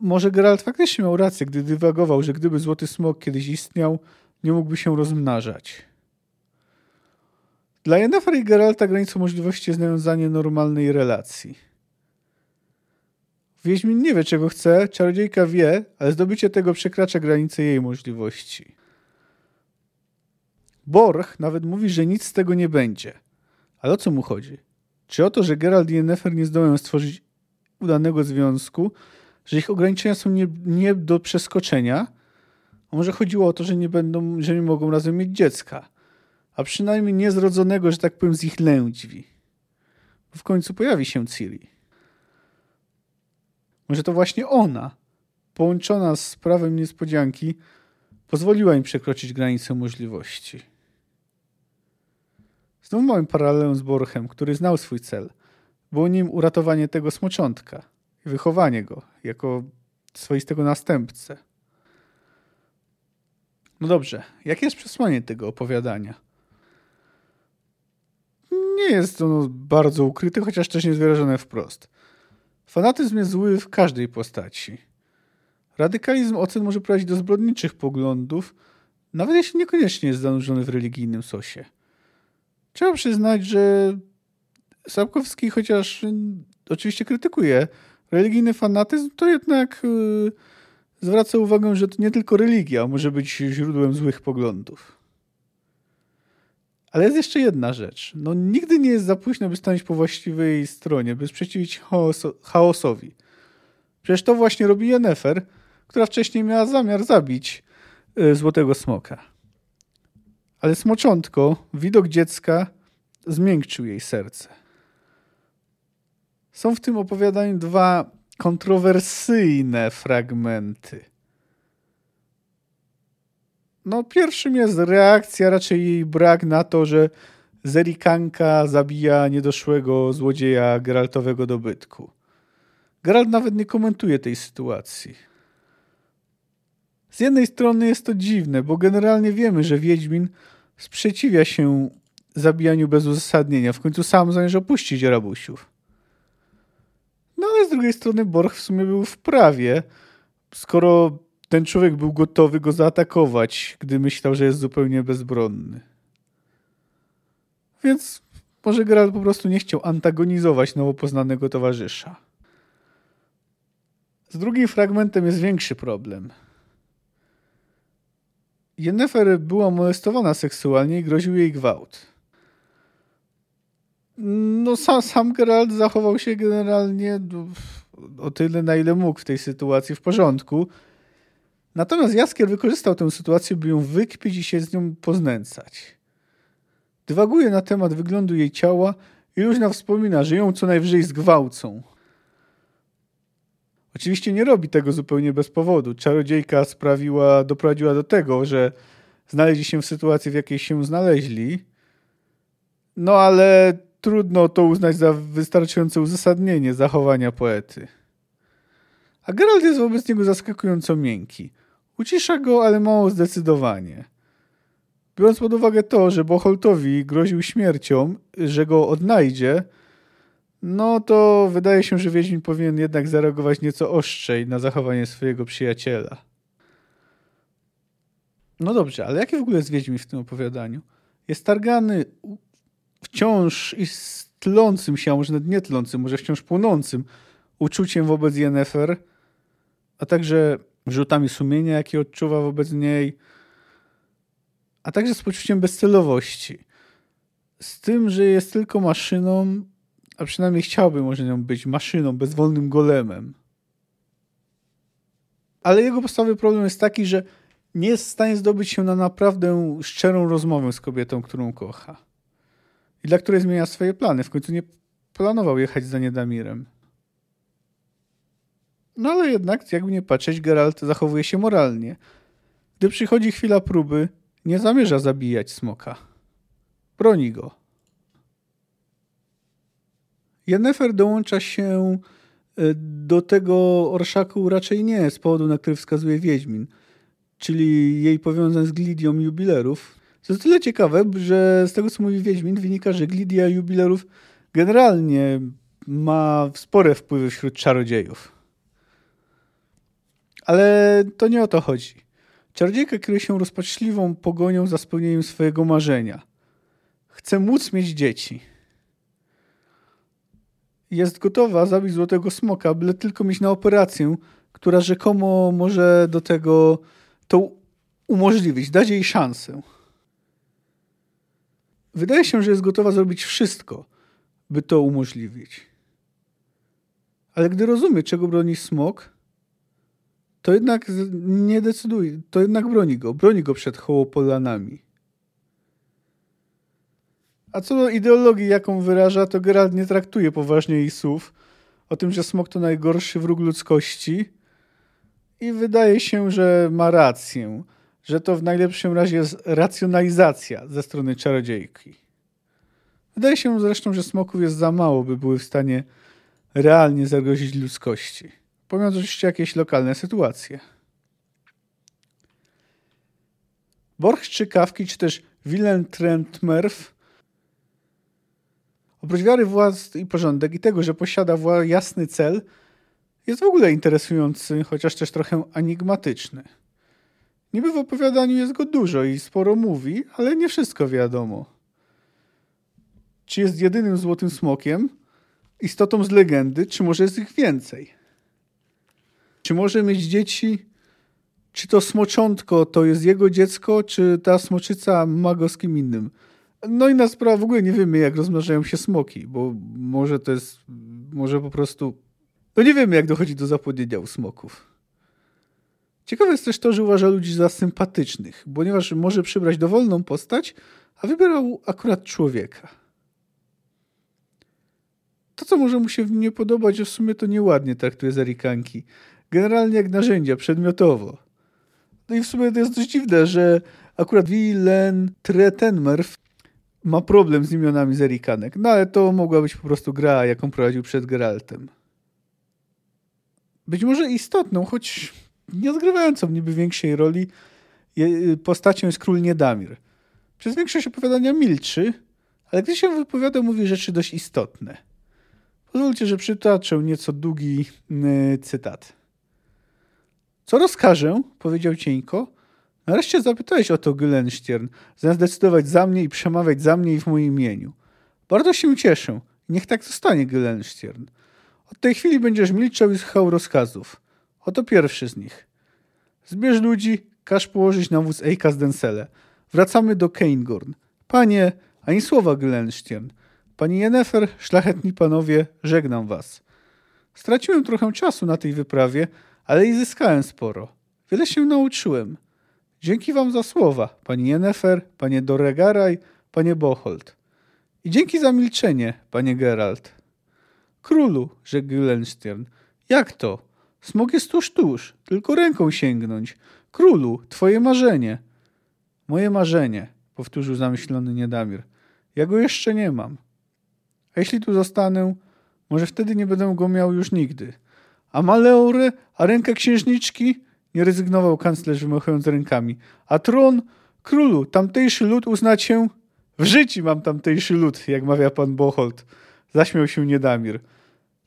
Speaker 2: Może Geralt faktycznie miał rację, gdy dywagował, że gdyby złoty smok kiedyś istniał, nie mógłby się rozmnażać. Dla Yennefer i Geralta granicą możliwości jest nawiązanie normalnej relacji. Wiedźmin nie wie, czego chce, czarodziejka wie, ale zdobycie tego przekracza granice jej możliwości. Borch nawet mówi, że nic z tego nie będzie. Ale o co mu chodzi? Czy o to, że Geralt i Yennefer nie zdołają stworzyć udanego związku, że ich ograniczenia są nie, nie do przeskoczenia? A może chodziło o to, że nie będą, że nie mogą razem mieć dziecka? A przynajmniej niezrodzonego, że tak powiem, z ich lędźwi. W końcu pojawi się Ciri. Może to właśnie ona, połączona z prawem niespodzianki, pozwoliła im przekroczyć granicę możliwości. Znów mamy paralelę z Borchem, który znał swój cel. Było nim uratowanie tego smoczątka i wychowanie go jako swoistego następcę. No dobrze, jakie jest przesłanie tego opowiadania? Nie jest ono bardzo ukryte, chociaż też nie jest wyrażone wprost. Fanatyzm jest zły w każdej postaci. Radykalizm ocen może prowadzić do zbrodniczych poglądów, nawet jeśli niekoniecznie jest zanurzony w religijnym sosie. Trzeba przyznać, że Sapkowski, chociaż oczywiście krytykuje religijny fanatyzm, to jednak yy, zwraca uwagę, że to nie tylko religia może być źródłem złych poglądów. Ale jest jeszcze jedna rzecz. No, nigdy nie jest za późno, by stanąć po właściwej stronie, by sprzeciwić chaosowi. Przecież to właśnie robi Yennefer, która wcześniej miała zamiar zabić y, Złotego Smoka. Ale smoczątko, widok dziecka zmiękczył jej serce. Są w tym opowiadaniu dwa kontrowersyjne fragmenty. No, pierwszym jest reakcja, raczej brak na to, że Zerikanka zabija niedoszłego złodzieja Geraltowego dobytku. Geralt nawet nie komentuje tej sytuacji. Z jednej strony jest to dziwne, bo generalnie wiemy, że Wiedźmin sprzeciwia się zabijaniu bez uzasadnienia. W końcu sam zamierza opuścić rabusiów. No ale z drugiej strony Borch w sumie był w prawie, skoro ten człowiek był gotowy go zaatakować, gdy myślał, że jest zupełnie bezbronny. Więc może Geralt po prostu nie chciał antagonizować nowo poznanego towarzysza. Z drugim fragmentem jest większy problem. Yennefer była molestowana seksualnie i groził jej gwałt. No sam, sam Geralt zachował się generalnie o tyle, na ile mógł w tej sytuacji w porządku, Natomiast Jaskier wykorzystał tę sytuację, by ją wykpić i się z nią poznęcać. Dywaguje na temat wyglądu jej ciała i luźna wspomina, że ją co najwyżej zgwałcą. Oczywiście nie robi tego zupełnie bez powodu. Czarodziejka sprawiła, doprowadziła do tego, że znaleźli się w sytuacji, w jakiej się znaleźli. No ale trudno to uznać za wystarczające uzasadnienie zachowania poety. A Geralt jest wobec niego zaskakująco miękki. Ucisza go, ale mało zdecydowanie. Biorąc pod uwagę to, że Boholtowi groził śmiercią, że go odnajdzie, no to wydaje się, że Wiedźmin powinien jednak zareagować nieco ostrzej na zachowanie swojego przyjaciela. No dobrze, ale jaki w ogóle jest Wiedźmin w tym opowiadaniu? Jest targany wciąż i tlącym się, a może nawet nie tlącym, może wciąż płonącym uczuciem wobec Yennefer, a także wyrzutami sumienia, jakie odczuwa wobec niej, a także z poczuciem bezcelowości. Z tym, że jest tylko maszyną, a przynajmniej chciałby może nią być maszyną, bezwolnym golemem. Ale jego podstawowy problem jest taki, że nie jest w stanie zdobyć się na naprawdę szczerą rozmowę z kobietą, którą kocha. I dla której zmienia swoje plany. W końcu nie planował jechać za Niedamirem. No ale jednak, jakby nie patrzeć, Geralt zachowuje się moralnie. Gdy przychodzi chwila próby, nie zamierza zabijać smoka. Broni go. Jennefer dołącza się e, do tego orszaku raczej nie z powodu, na który wskazuje Wiedźmin, czyli jej powiązań z Glidią jubilerów. Co jest tyle ciekawe, że z tego, co mówi Wiedźmin, wynika, że Glidia jubilerów generalnie ma spore wpływy wśród czarodziejów. Ale to nie o to chodzi. Czarodziejka kieruje się rozpaczliwą pogonią za spełnieniem swojego marzenia. Chce móc mieć dzieci. Jest gotowa zabić złotego smoka, byle tylko mieć na operację, która rzekomo może do tego to umożliwić, dać jej szansę. Wydaje się, że jest gotowa zrobić wszystko, by to umożliwić. Ale gdy rozumie, czego broni smok, to jednak nie decyduje, to jednak broni go, broni go przed hołopolanami. A co do ideologii, jaką wyraża, to Geralt nie traktuje poważnie jej słów o tym, że smok to najgorszy wróg ludzkości i wydaje się, że ma rację, że to w najlepszym razie jest racjonalizacja ze strony czarodziejki. Wydaje się zresztą, że smoków jest za mało, by były w stanie realnie zagrozić ludzkości. Pomijając oczywiście jakieś lokalne sytuacje. Borch czy Kawki, czy też Willem Trentmerf oprócz wiary władz i porządek i tego, że posiada jasny cel, jest w ogóle interesujący, chociaż też trochę enigmatyczny. Niby w opowiadaniu jest go dużo i sporo mówi, ale nie wszystko wiadomo. Czy jest jedynym złotym smokiem, istotą z legendy, czy może jest ich więcej? Czy może mieć dzieci? Czy to smoczątko to jest jego dziecko, czy ta smoczyca ma go z kim innym? No i na sprawę w ogóle nie wiemy, jak rozmnażają się smoki, bo może to jest, może po prostu, no nie wiemy, jak dochodzi do zapłodnienia u smoków. Ciekawe jest też to, że uważa ludzi za sympatycznych, ponieważ może przybrać dowolną postać, a wybierał akurat człowieka. To, co może mu się nie podobać, w sumie to nieładnie traktuje Zarikanki. Generalnie jak narzędzia, przedmiotowo. No i w sumie to jest dość dziwne, że akurat Wilen Tretenmerf ma problem z imionami Zerikanek. No ale to mogła być po prostu gra, jaką prowadził przed Geraltem. Być może istotną, choć nie odgrywającą niby większej roli postacią jest król Niedamir. Przez większość opowiadania milczy, ale gdy się wypowiada, mówi rzeczy dość istotne. Pozwólcie, że przytaczę nieco długi yy, cytat. Co rozkażę, powiedział cieńko, Nareszcie zapytałeś o to, Gyllenstiern, zamiast decydować za mnie i przemawiać za mnie i w moim imieniu. Bardzo się cieszę. Niech tak zostanie, Gyllenstiern. Od tej chwili będziesz milczał i słuchał rozkazów. Oto pierwszy z nich. Zbierz ludzi, każ położyć na wóz Eika z Densele. Wracamy do Keingorn. Panie, ani słowa, Gyllenstiern. Pani Jennefer, szlachetni panowie, żegnam was. Straciłem trochę czasu na tej wyprawie, ale i zyskałem sporo. Wiele się nauczyłem. Dzięki wam za słowa, pani Jennefer, panie Doregaraj, panie Bocholt. I dzięki za milczenie, panie Geralt. Królu, rzekł Gyllenstern, jak to? Smok jest tuż, tuż, tylko ręką sięgnąć. Królu, twoje marzenie. Moje marzenie, powtórzył zamyślony Niedamir. Ja go jeszcze nie mam. A jeśli tu zostanę, może wtedy nie będę go miał już nigdy. A maleory, a ręka księżniczki? Nie rezygnował kanclerz wymachując rękami. A tron, królu, tamtejszy lud uzna cię... W życiu mam tamtejszy lud, jak mawia pan Bocholt. Zaśmiał się Niedamir.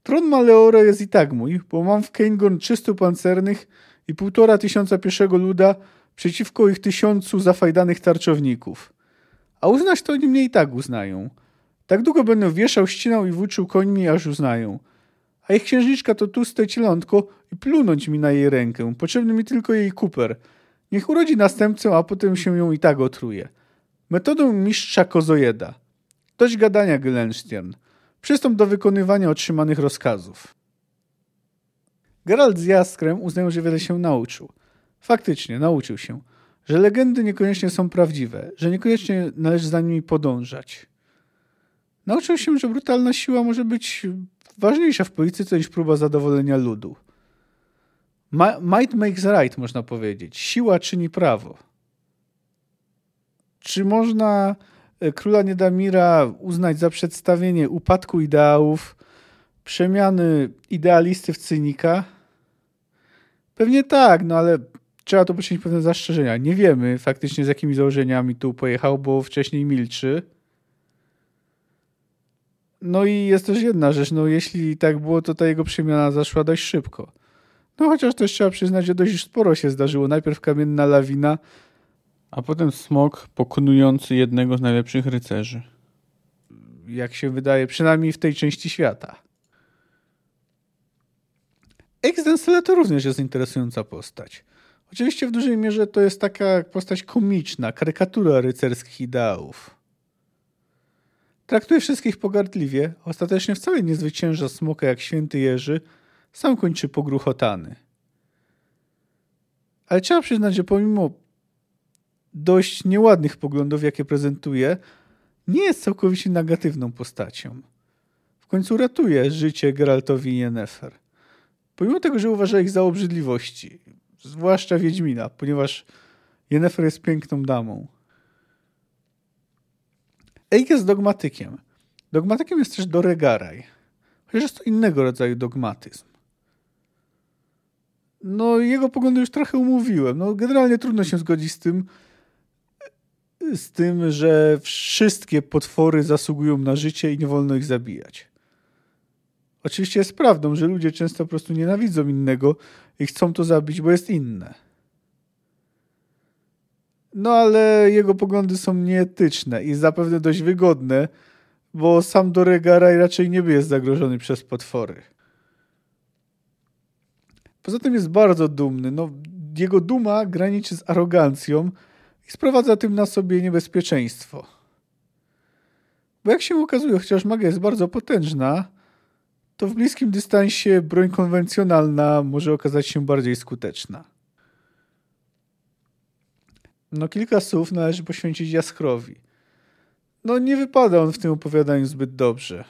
Speaker 2: Tron Maleora jest i tak mój, bo mam w Keingorn 300 pancernych i półtora tysiąca pieszego luda przeciwko ich tysiącu zafajdanych tarczowników. A uznać to oni mnie i tak uznają. Tak długo będę wieszał, ścinał i włóczył końmi, aż uznają a ich księżniczka to tłuste cielątko i plunąć mi na jej rękę. Potrzebny mi tylko jej kuper. Niech urodzi następcę, a potem się ją i tak otruje. Metodą mistrza kozojeda. Dość gadania, Gyllenstiern. Przystąp do wykonywania otrzymanych rozkazów. Geralt z Jaskrem uznają, że wiele się nauczył. Faktycznie, nauczył się. że legendy niekoniecznie są prawdziwe, że niekoniecznie należy za nimi podążać. Nauczył się, że brutalna siła może być ważniejsza w polityce niż próba zadowolenia ludu. Might makes right, można powiedzieć. Siła czyni prawo. Czy można e, króla Niedamira uznać za przedstawienie upadku ideałów, przemiany idealisty w cynika? Pewnie tak, no ale trzeba tu poczynić pewne zastrzeżenia. Nie wiemy faktycznie z jakimi założeniami tu pojechał, bo wcześniej milczy. No i jest też jedna rzecz, no jeśli tak było, to ta jego przemiana zaszła dość szybko. No chociaż też trzeba przyznać, że dość sporo się zdarzyło. Najpierw kamienna lawina, a potem smok pokonujący jednego z najlepszych rycerzy. Jak się wydaje, przynajmniej w tej części świata. Exdensele to również jest interesująca postać. Oczywiście w dużej mierze to jest taka postać komiczna, karykatura rycerskich ideałów. Traktuje wszystkich pogardliwie, ostatecznie wcale nie zwycięża smoka jak święty Jerzy, sam kończy pogruchotany. Ale trzeba przyznać, że pomimo dość nieładnych poglądów, jakie prezentuje, nie jest całkowicie negatywną postacią. W końcu ratuje życie Geraltowi i Yennefer. Pomimo tego, że uważa ich za obrzydliwości, zwłaszcza Wiedźmina, ponieważ Yennefer jest piękną damą. Eik jest dogmatykiem. Dogmatykiem jest też Doregaraj, chociaż jest to innego rodzaju dogmatyzm. No, jego poglądy już trochę umówiłem. No, generalnie trudno się zgodzić z tym, z tym, że wszystkie potwory zasługują na życie i nie wolno ich zabijać. Oczywiście jest prawdą, że ludzie często po prostu nienawidzą innego i chcą to zabić, bo jest inne. No ale jego poglądy są nieetyczne i zapewne dość wygodne, bo sam Doregaraj raczej nie jest zagrożony przez potwory. Poza tym jest bardzo dumny. No, jego duma graniczy z arogancją i sprowadza tym na sobie niebezpieczeństwo. Bo jak się okazuje, chociaż magia jest bardzo potężna, to w bliskim dystansie broń konwencjonalna może okazać się bardziej skuteczna. No kilka słów należy poświęcić Jaskrowi. No nie wypada on w tym opowiadaniu zbyt dobrze.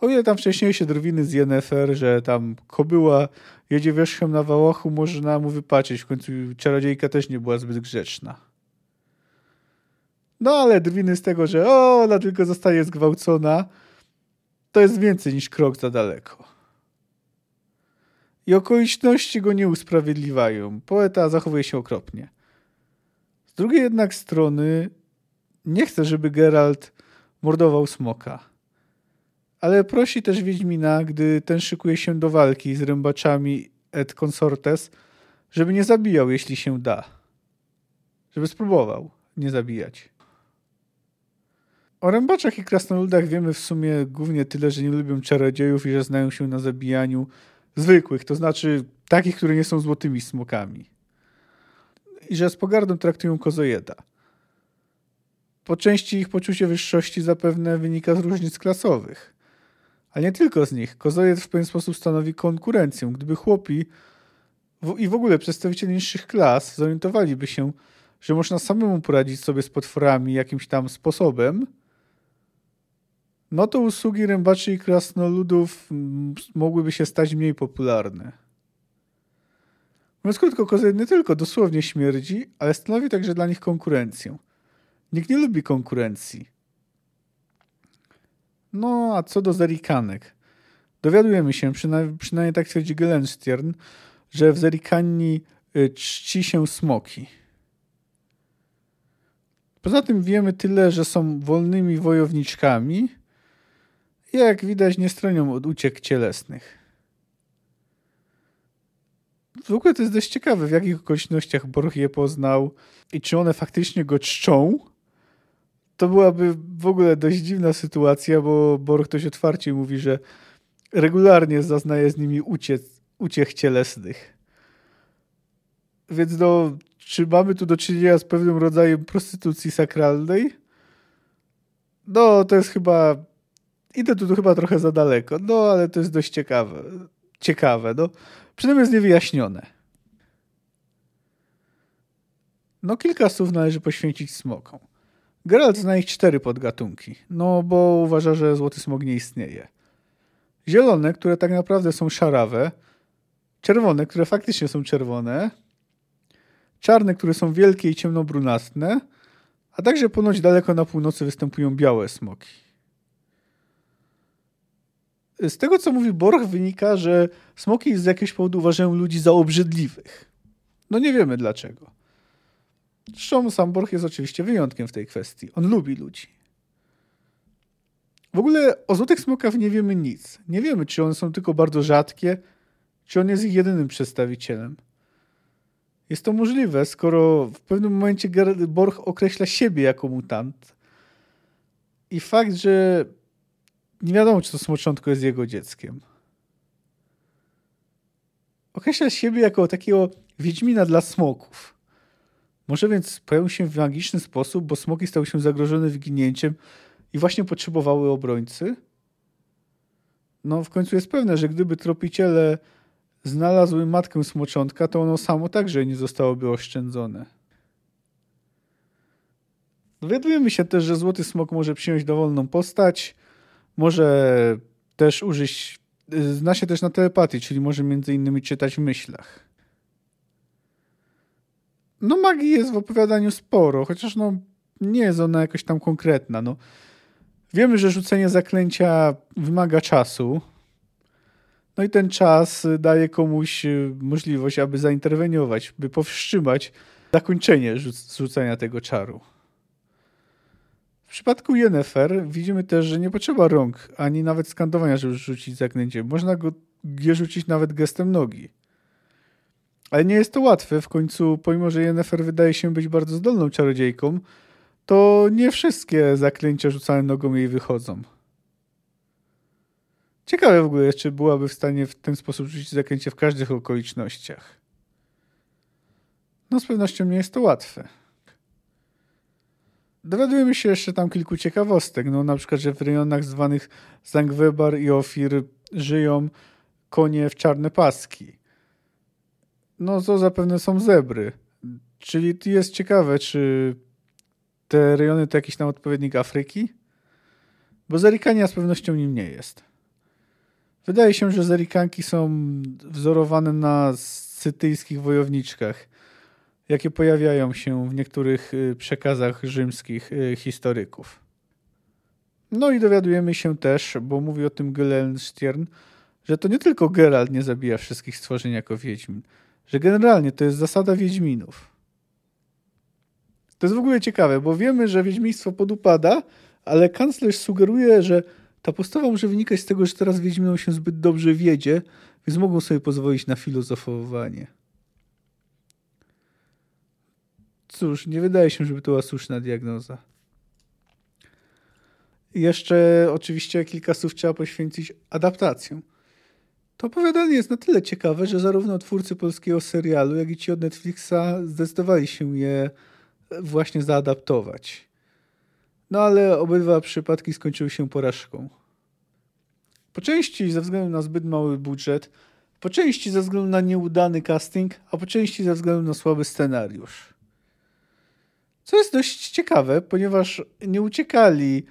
Speaker 2: O ile tam wcześniejsze drwiny z Yennefer, że tam kobyła jedzie wierzchem na wałachu, można mu wypaczyć. W końcu czarodziejka też nie była zbyt grzeczna. No ale drwiny z tego, że o, ona tylko zostaje zgwałcona, to jest więcej niż krok za daleko. I okoliczności go nie usprawiedliwiają. Poeta zachowuje się okropnie. Drugiej jednak strony nie chce, żeby Geralt mordował smoka ale prosi też Wiedźmina, gdy ten szykuje się do walki z rębaczami et consortes, żeby nie zabijał, jeśli się da. Żeby spróbował nie zabijać. O rębaczach i krasnoludach wiemy w sumie głównie tyle, że nie lubią czarodziejów i że znają się na zabijaniu zwykłych, to znaczy takich, które nie są złotymi smokami. I że z pogardą traktują kozojeda. Po części ich poczucie wyższości zapewne wynika z różnic klasowych. Ale nie tylko z nich. Kozojed w pewien sposób stanowi konkurencję. Gdyby chłopi w, i w ogóle przedstawiciele niższych klas zorientowaliby się, że można samemu poradzić sobie z potworami jakimś tam sposobem, no to usługi rębaczy i krasnoludów mogłyby się stać mniej popularne. Mówiąc krótko, kozojed nie tylko dosłownie śmierdzi, ale stanowi także dla nich konkurencję. Nikt nie lubi konkurencji. No, a co do zerikanek? Dowiadujemy się, przynajmniej, przynajmniej tak twierdzi Gelenstern, że w zerikani y, czci się smoki. Poza tym wiemy tyle, że są wolnymi wojowniczkami jak widać nie stronią od uciek cielesnych. W ogóle to jest dość ciekawe, w jakich okolicznościach Borch je poznał i czy one faktycznie go czczą, to byłaby w ogóle dość dziwna sytuacja, bo Borch dość otwarcie mówi, że regularnie zaznaje z nimi uciec, uciech cielesnych. Więc no, czy mamy tu do czynienia z pewnym rodzajem prostytucji sakralnej? No, to jest chyba... Idę tu chyba trochę za daleko, no ale to jest dość ciekawe. Ciekawe, no. Przynajmniej jest niewyjaśnione. No kilka słów należy poświęcić smokom. Geralt zna ich cztery podgatunki, no bo uważa, że złoty smok nie istnieje. Zielone, które tak naprawdę są szarawe, czerwone, które faktycznie są czerwone, czarne, które są wielkie i ciemnobrunatne, a także ponoć daleko na północy występują białe smoki. Z tego, co mówi Borch, wynika, że smoki z jakiegoś powodu uważają ludzi za obrzydliwych. No nie wiemy dlaczego. Zresztą sam Borch jest oczywiście wyjątkiem w tej kwestii. On lubi ludzi. W ogóle o złotych smokach nie wiemy nic. Nie wiemy, czy one są tylko bardzo rzadkie, czy on jest ich jedynym przedstawicielem. Jest to możliwe, skoro w pewnym momencie Borch określa siebie jako mutant. I fakt, że nie wiadomo, czy to smoczątko jest jego dzieckiem. Określa siebie jako takiego wiedźmina dla smoków. Może więc pojawił się w magiczny sposób, bo smoki stały się zagrożone wyginięciem i właśnie potrzebowały obrońcy? No, w końcu jest pewne, że gdyby tropiciele znalazły matkę smoczątka, to ono samo także nie zostałoby oszczędzone. Dowiadujemy się też, że złoty smok może przyjąć dowolną postać, może też użyć, zna się też na telepatii, czyli może między innymi czytać w myślach. No magii jest w opowiadaniu sporo, chociaż no nie jest ona jakoś tam konkretna. No. Wiemy, że rzucenie zaklęcia wymaga czasu. No i ten czas daje komuś y, możliwość, aby zainterweniować, by powstrzymać zakończenie rzucenia tego czaru. W przypadku Yennefer widzimy też, że nie potrzeba rąk, ani nawet skandowania, żeby rzucić zaklęcie. Można go je rzucić nawet gestem nogi. Ale nie jest to łatwe. W końcu, pomimo że Yennefer wydaje się być bardzo zdolną czarodziejką, to nie wszystkie zaklęcia rzucane nogą jej wychodzą. Ciekawe w ogóle, czy byłaby w stanie w ten sposób rzucić zaklęcie w każdych okolicznościach. No z pewnością nie jest to łatwe. Dowiadujemy się jeszcze tam kilku ciekawostek. No na przykład, że w rejonach zwanych Zangwebar i Ofir żyją konie w czarne paski. No to zapewne są zebry. Czyli jest ciekawe, czy te rejony to jakiś tam odpowiednik Afryki? Bo Zerikania z pewnością nim nie jest. Wydaje się, że Zerikanki są wzorowane na scytyjskich wojowniczkach, jakie pojawiają się w niektórych y, przekazach rzymskich y, historyków. No i dowiadujemy się też, bo mówi o tym Gellenstern, że to nie tylko Geralt nie zabija wszystkich stworzeń jako Wiedźmin, że generalnie to jest zasada Wiedźminów. To jest w ogóle ciekawe, bo wiemy, że Wiedźmiństwo podupada, ale kanclerz sugeruje, że ta postawa może wynikać z tego, że teraz Wiedźminom się zbyt dobrze wiedzie, więc mogą sobie pozwolić na filozofowanie. Cóż, nie wydaje się, żeby to była słuszna diagnoza. Jeszcze oczywiście kilka słów trzeba poświęcić adaptacjom. To opowiadanie jest na tyle ciekawe, że zarówno twórcy polskiego serialu, jak i ci od Netflixa zdecydowali się je właśnie zaadaptować. No ale obydwa przypadki skończyły się porażką. Po części ze względu na zbyt mały budżet, po części ze względu na nieudany casting, a po części ze względu na słaby scenariusz. Co jest dość ciekawe, ponieważ nie uciekali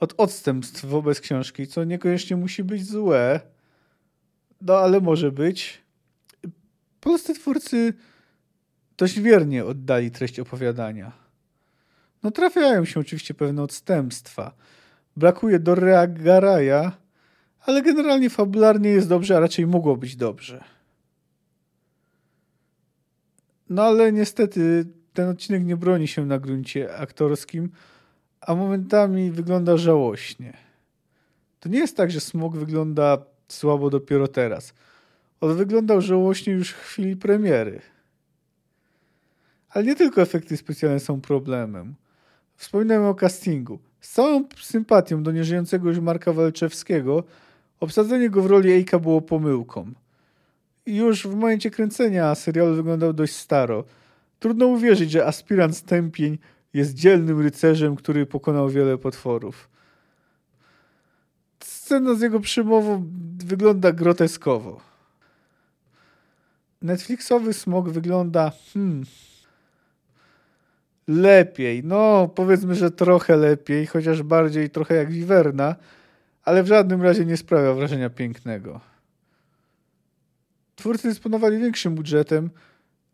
Speaker 2: od odstępstw wobec książki, co niekoniecznie musi być złe, no ale może być. Polscy twórcy dość wiernie oddali treść opowiadania. No trafiają się oczywiście pewne odstępstwa. Brakuje Dorrea Garaja, ale generalnie fabularnie jest dobrze, a raczej mogło być dobrze. No ale niestety ten odcinek nie broni się na gruncie aktorskim, a momentami wygląda żałośnie. To nie jest tak, że smog wygląda słabo dopiero teraz. On wyglądał żałośnie już w chwili premiery. Ale nie tylko efekty specjalne są problemem. Wspominałem o castingu. Z całą sympatią do nieżyjącego już Marka Walczewskiego, obsadzenie go w roli Ejka było pomyłką. I już w momencie kręcenia serial wyglądał dość staro. Trudno uwierzyć, że aspirant Stępień jest dzielnym rycerzem, który pokonał wiele potworów. Scena z jego przymową wygląda groteskowo. Netflixowy smog wygląda hmm, lepiej. No, powiedzmy, że trochę lepiej, chociaż bardziej trochę jak Wiwerna, ale w żadnym razie nie sprawia wrażenia pięknego. Twórcy dysponowali większym budżetem,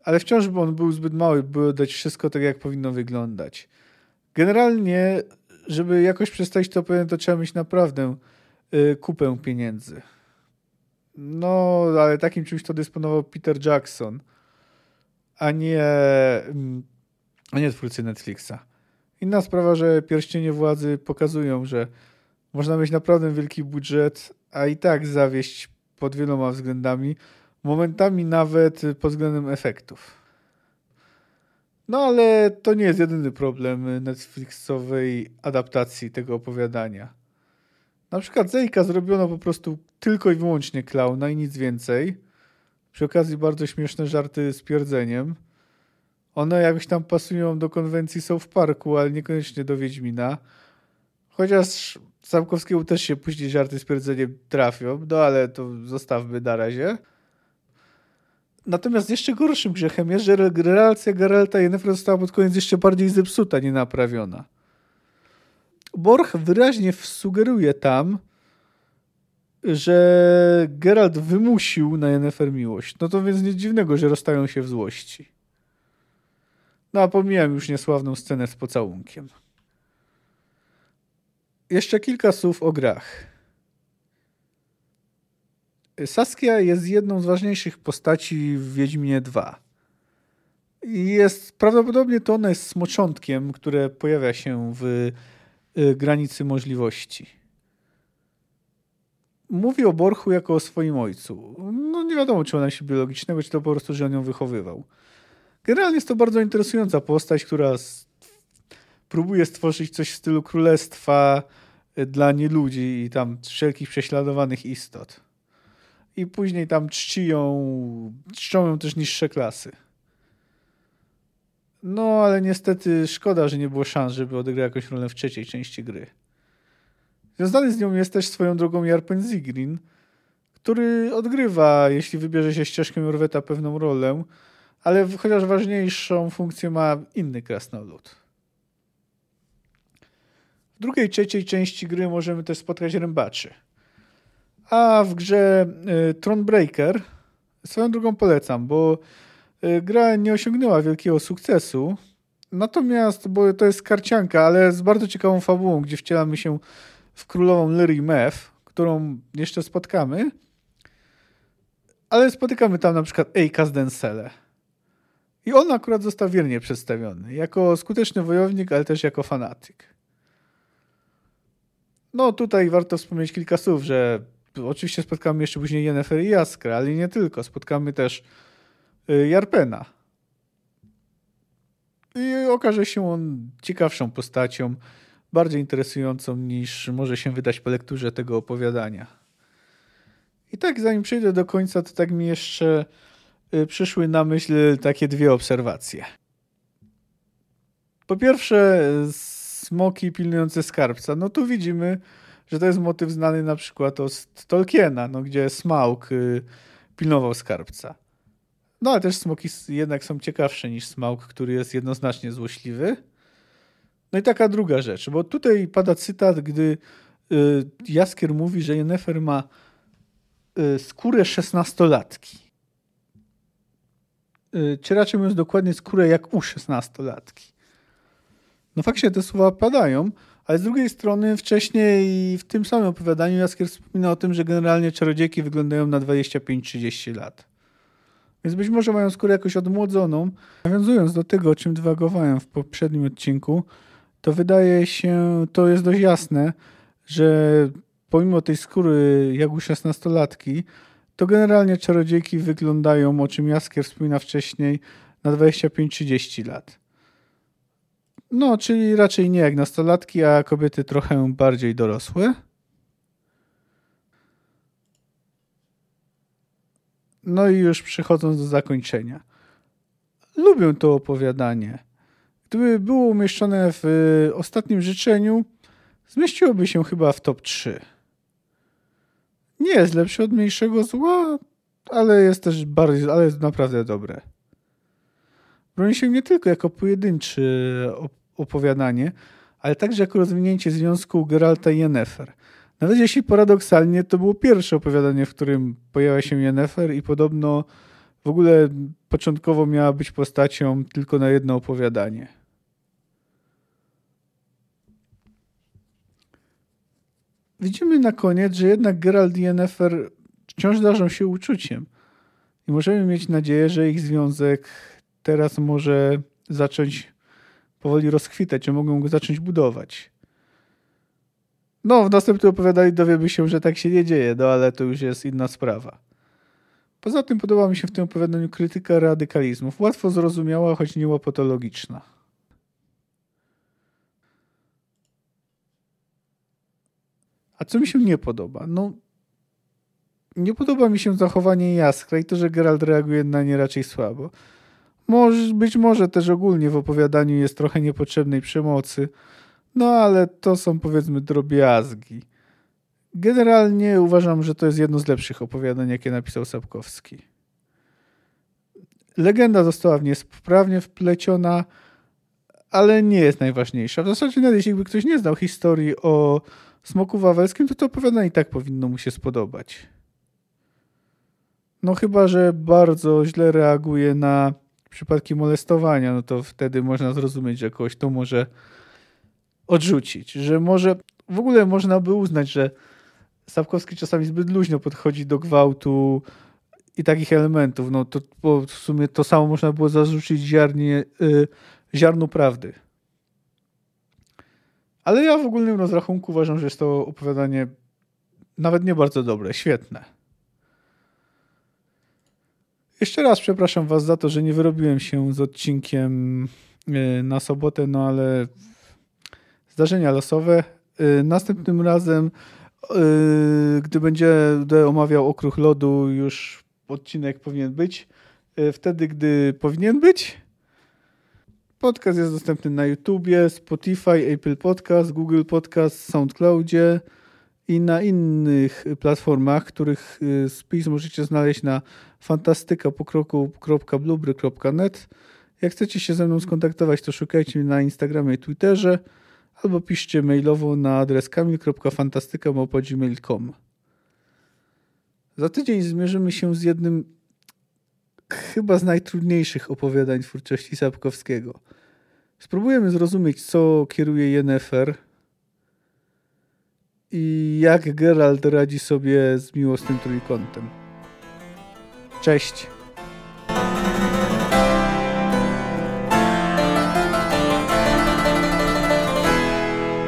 Speaker 2: ale wciąż by on był zbyt mały, by dać wszystko tak, jak powinno wyglądać. Generalnie, żeby jakoś przedstawić to pewien, to trzeba mieć naprawdę y, kupę pieniędzy. No, ale takim czymś to dysponował Peter Jackson, a nie, mm, a nie twórcy Netflixa. Inna sprawa, że pierścienie władzy pokazują, że można mieć naprawdę wielki budżet, a i tak zawieść pod wieloma względami, momentami nawet pod względem efektów. No ale to nie jest jedyny problem Netflixowej adaptacji tego opowiadania. Na przykład Zejka zrobiono po prostu tylko i wyłącznie klauna i nic więcej. Przy okazji bardzo śmieszne żarty z pierdzeniem. One jakoś tam pasują do konwencji w parku, ale niekoniecznie do Wiedźmina. Chociaż Samkowskiemu też się później żarty z pierdzeniem trafią, no ale to zostawmy na razie. Natomiast jeszcze gorszym grzechem jest, że relacja Geralta i Yennefer została pod koniec jeszcze bardziej zepsuta, nie naprawiona. Borch wyraźnie sugeruje tam, że Geralt wymusił na Yennefer miłość. No to więc nic dziwnego, że rozstają się w złości. No a pomijam już niesławną scenę z pocałunkiem. Jeszcze kilka słów o grach. Saskia jest jedną z ważniejszych postaci w Wiedźminie 2. I jest prawdopodobnie to ona jest smoczątkiem, które pojawia się w y, granicy możliwości. Mówi o Borchu jako o swoim ojcu. No nie wiadomo, czy ona się biologicznego, czy to po prostu, że on ją wychowywał. Generalnie jest to bardzo interesująca postać, która próbuje stworzyć coś w stylu królestwa y, dla nieludzi i tam wszelkich prześladowanych istot i później tam czcią, czczą ją też niższe klasy. No, ale niestety szkoda, że nie było szans, żeby odegrał jakąś rolę w trzeciej części gry. Związany z nią jest też swoją drogą Jarpen Zigrin, który odgrywa, jeśli wybierze się ścieżkę Jorweta, pewną rolę, ale chociaż ważniejszą funkcję ma inny krasnolud. W drugiej, trzeciej części gry możemy też spotkać rębaczy – a w grze y, Thronebreaker swoją drugą polecam, bo y, gra nie osiągnęła wielkiego sukcesu. Natomiast, bo to jest karcianka, ale z bardzo ciekawą fabułą, gdzie wcielamy się w królową Lyri Meth, którą jeszcze spotkamy. Ale spotykamy tam na przykład Eika z Densele. I on akurat został wiernie przedstawiony. Jako skuteczny wojownik, ale też jako fanatyk. No tutaj warto wspomnieć kilka słów, że oczywiście spotkamy jeszcze później Yennefer i Jaskra, ale nie tylko. Spotkamy też y, Jarpena. I okaże się on ciekawszą postacią, bardziej interesującą niż może się wydać po lekturze tego opowiadania. I tak, zanim przejdę do końca, to tak mi jeszcze y, przyszły na myśl takie dwie obserwacje. Po pierwsze, smoki pilnujące skarbca. No tu widzimy, że to jest motyw znany na przykład z Tolkiena, no, gdzie Smaug y, pilnował skarbca. No ale też smoki jednak są ciekawsze niż Smaug, który jest jednoznacznie złośliwy. No i taka druga rzecz, bo tutaj pada cytat, gdy y, Jaskier mówi, że Yennefer ma y, skórę szesnastolatki. Czy raczej mówiąc dokładnie skórę jak u szesnastolatki. No faktycznie te słowa padają, ale z drugiej strony wcześniej w tym samym opowiadaniu Jaskier wspomina o tym, że generalnie czarodziejki wyglądają na 25-30 lat. Więc być może mają skórę jakoś odmłodzoną. Nawiązując do tego, o czym dywagowałem w poprzednim odcinku, to wydaje się, to jest dość jasne, że pomimo tej skóry u 16-latki, to generalnie czarodziejki wyglądają, o czym Jaskier wspomina wcześniej, na 25-30 lat. No, czyli raczej nie jak nastolatki, a kobiety trochę bardziej dorosłe. No i już przechodząc do zakończenia. Lubię to opowiadanie. Gdyby było umieszczone w ostatnim życzeniu, zmieściłoby się chyba w top 3. Nie jest lepsze od mniejszego zła, ale jest też bardziej, ale jest naprawdę dobre.
Speaker 1: Broni się nie tylko jako pojedyncze opowiadanie, ale także jako rozwinięcie związku Geralta i Yennefer. Nawet jeśli paradoksalnie to było pierwsze opowiadanie, w którym pojawia się Yennefer i podobno w ogóle początkowo miała być postacią tylko na jedno opowiadanie. Widzimy na koniec, że jednak Geralt i Yennefer wciąż darzą się uczuciem. I możemy mieć nadzieję, że ich związek teraz może zacząć powoli rozkwitać, że mogą go zacząć budować. No, w następnym opowiadaniu dowiemy się, że tak się nie dzieje, no ale to już jest inna sprawa. Poza tym podoba mi się w tym opowiadaniu krytyka radykalizmów. Łatwo zrozumiała, choć nie łapotologiczna. A co mi się nie podoba? No, nie podoba mi się zachowanie Jaskra i to, że Geralt reaguje na nie raczej słabo. Może, być może też ogólnie w opowiadaniu jest trochę niepotrzebnej przemocy, no ale to są powiedzmy drobiazgi. Generalnie uważam, że to jest jedno z lepszych opowiadań, jakie napisał Sapkowski. Legenda została w nie sprawnie wpleciona, ale nie jest najważniejsza. W zasadzie nawet jeśli by ktoś nie znał historii o Smoku Wawelskim, to to opowiadanie i tak powinno mu się spodobać. No chyba, że bardzo źle reaguje na przypadki molestowania, no to wtedy można zrozumieć, że kogoś to może odrzucić. Że może w ogóle można by uznać, że Sapkowski czasami zbyt luźno podchodzi do gwałtu i takich elementów. No to w sumie to samo można było zarzucić ziarnie, yy, ziarnu prawdy. Ale ja w ogólnym rozrachunku uważam, że jest to opowiadanie nawet nie bardzo dobre, świetne. Jeszcze raz przepraszam Was za to, że nie wyrobiłem się z odcinkiem y, na sobotę, no ale zdarzenia losowe. Y, następnym razem, y, gdy będę omawiał okruch lodu, już odcinek powinien być. Wtedy, gdy powinien być. Podcast jest dostępny na YouTubie, Spotify, Apple Podcast, Google Podcast, SoundCloudzie i na innych platformach, których spis możecie znaleźć na fantastyka.blubry.net. Jak chcecie się ze mną skontaktować, to szukajcie mnie na Instagramie i Twitterze albo piszcie mailowo na adres kamil.fantastyka.gmail.com Za tydzień zmierzymy się z jednym chyba z najtrudniejszych opowiadań twórczości Sapkowskiego. Spróbujemy zrozumieć, co kieruje Jennefer, i jak Geralt radzi sobie z miłosnym trójkątem. Cześć!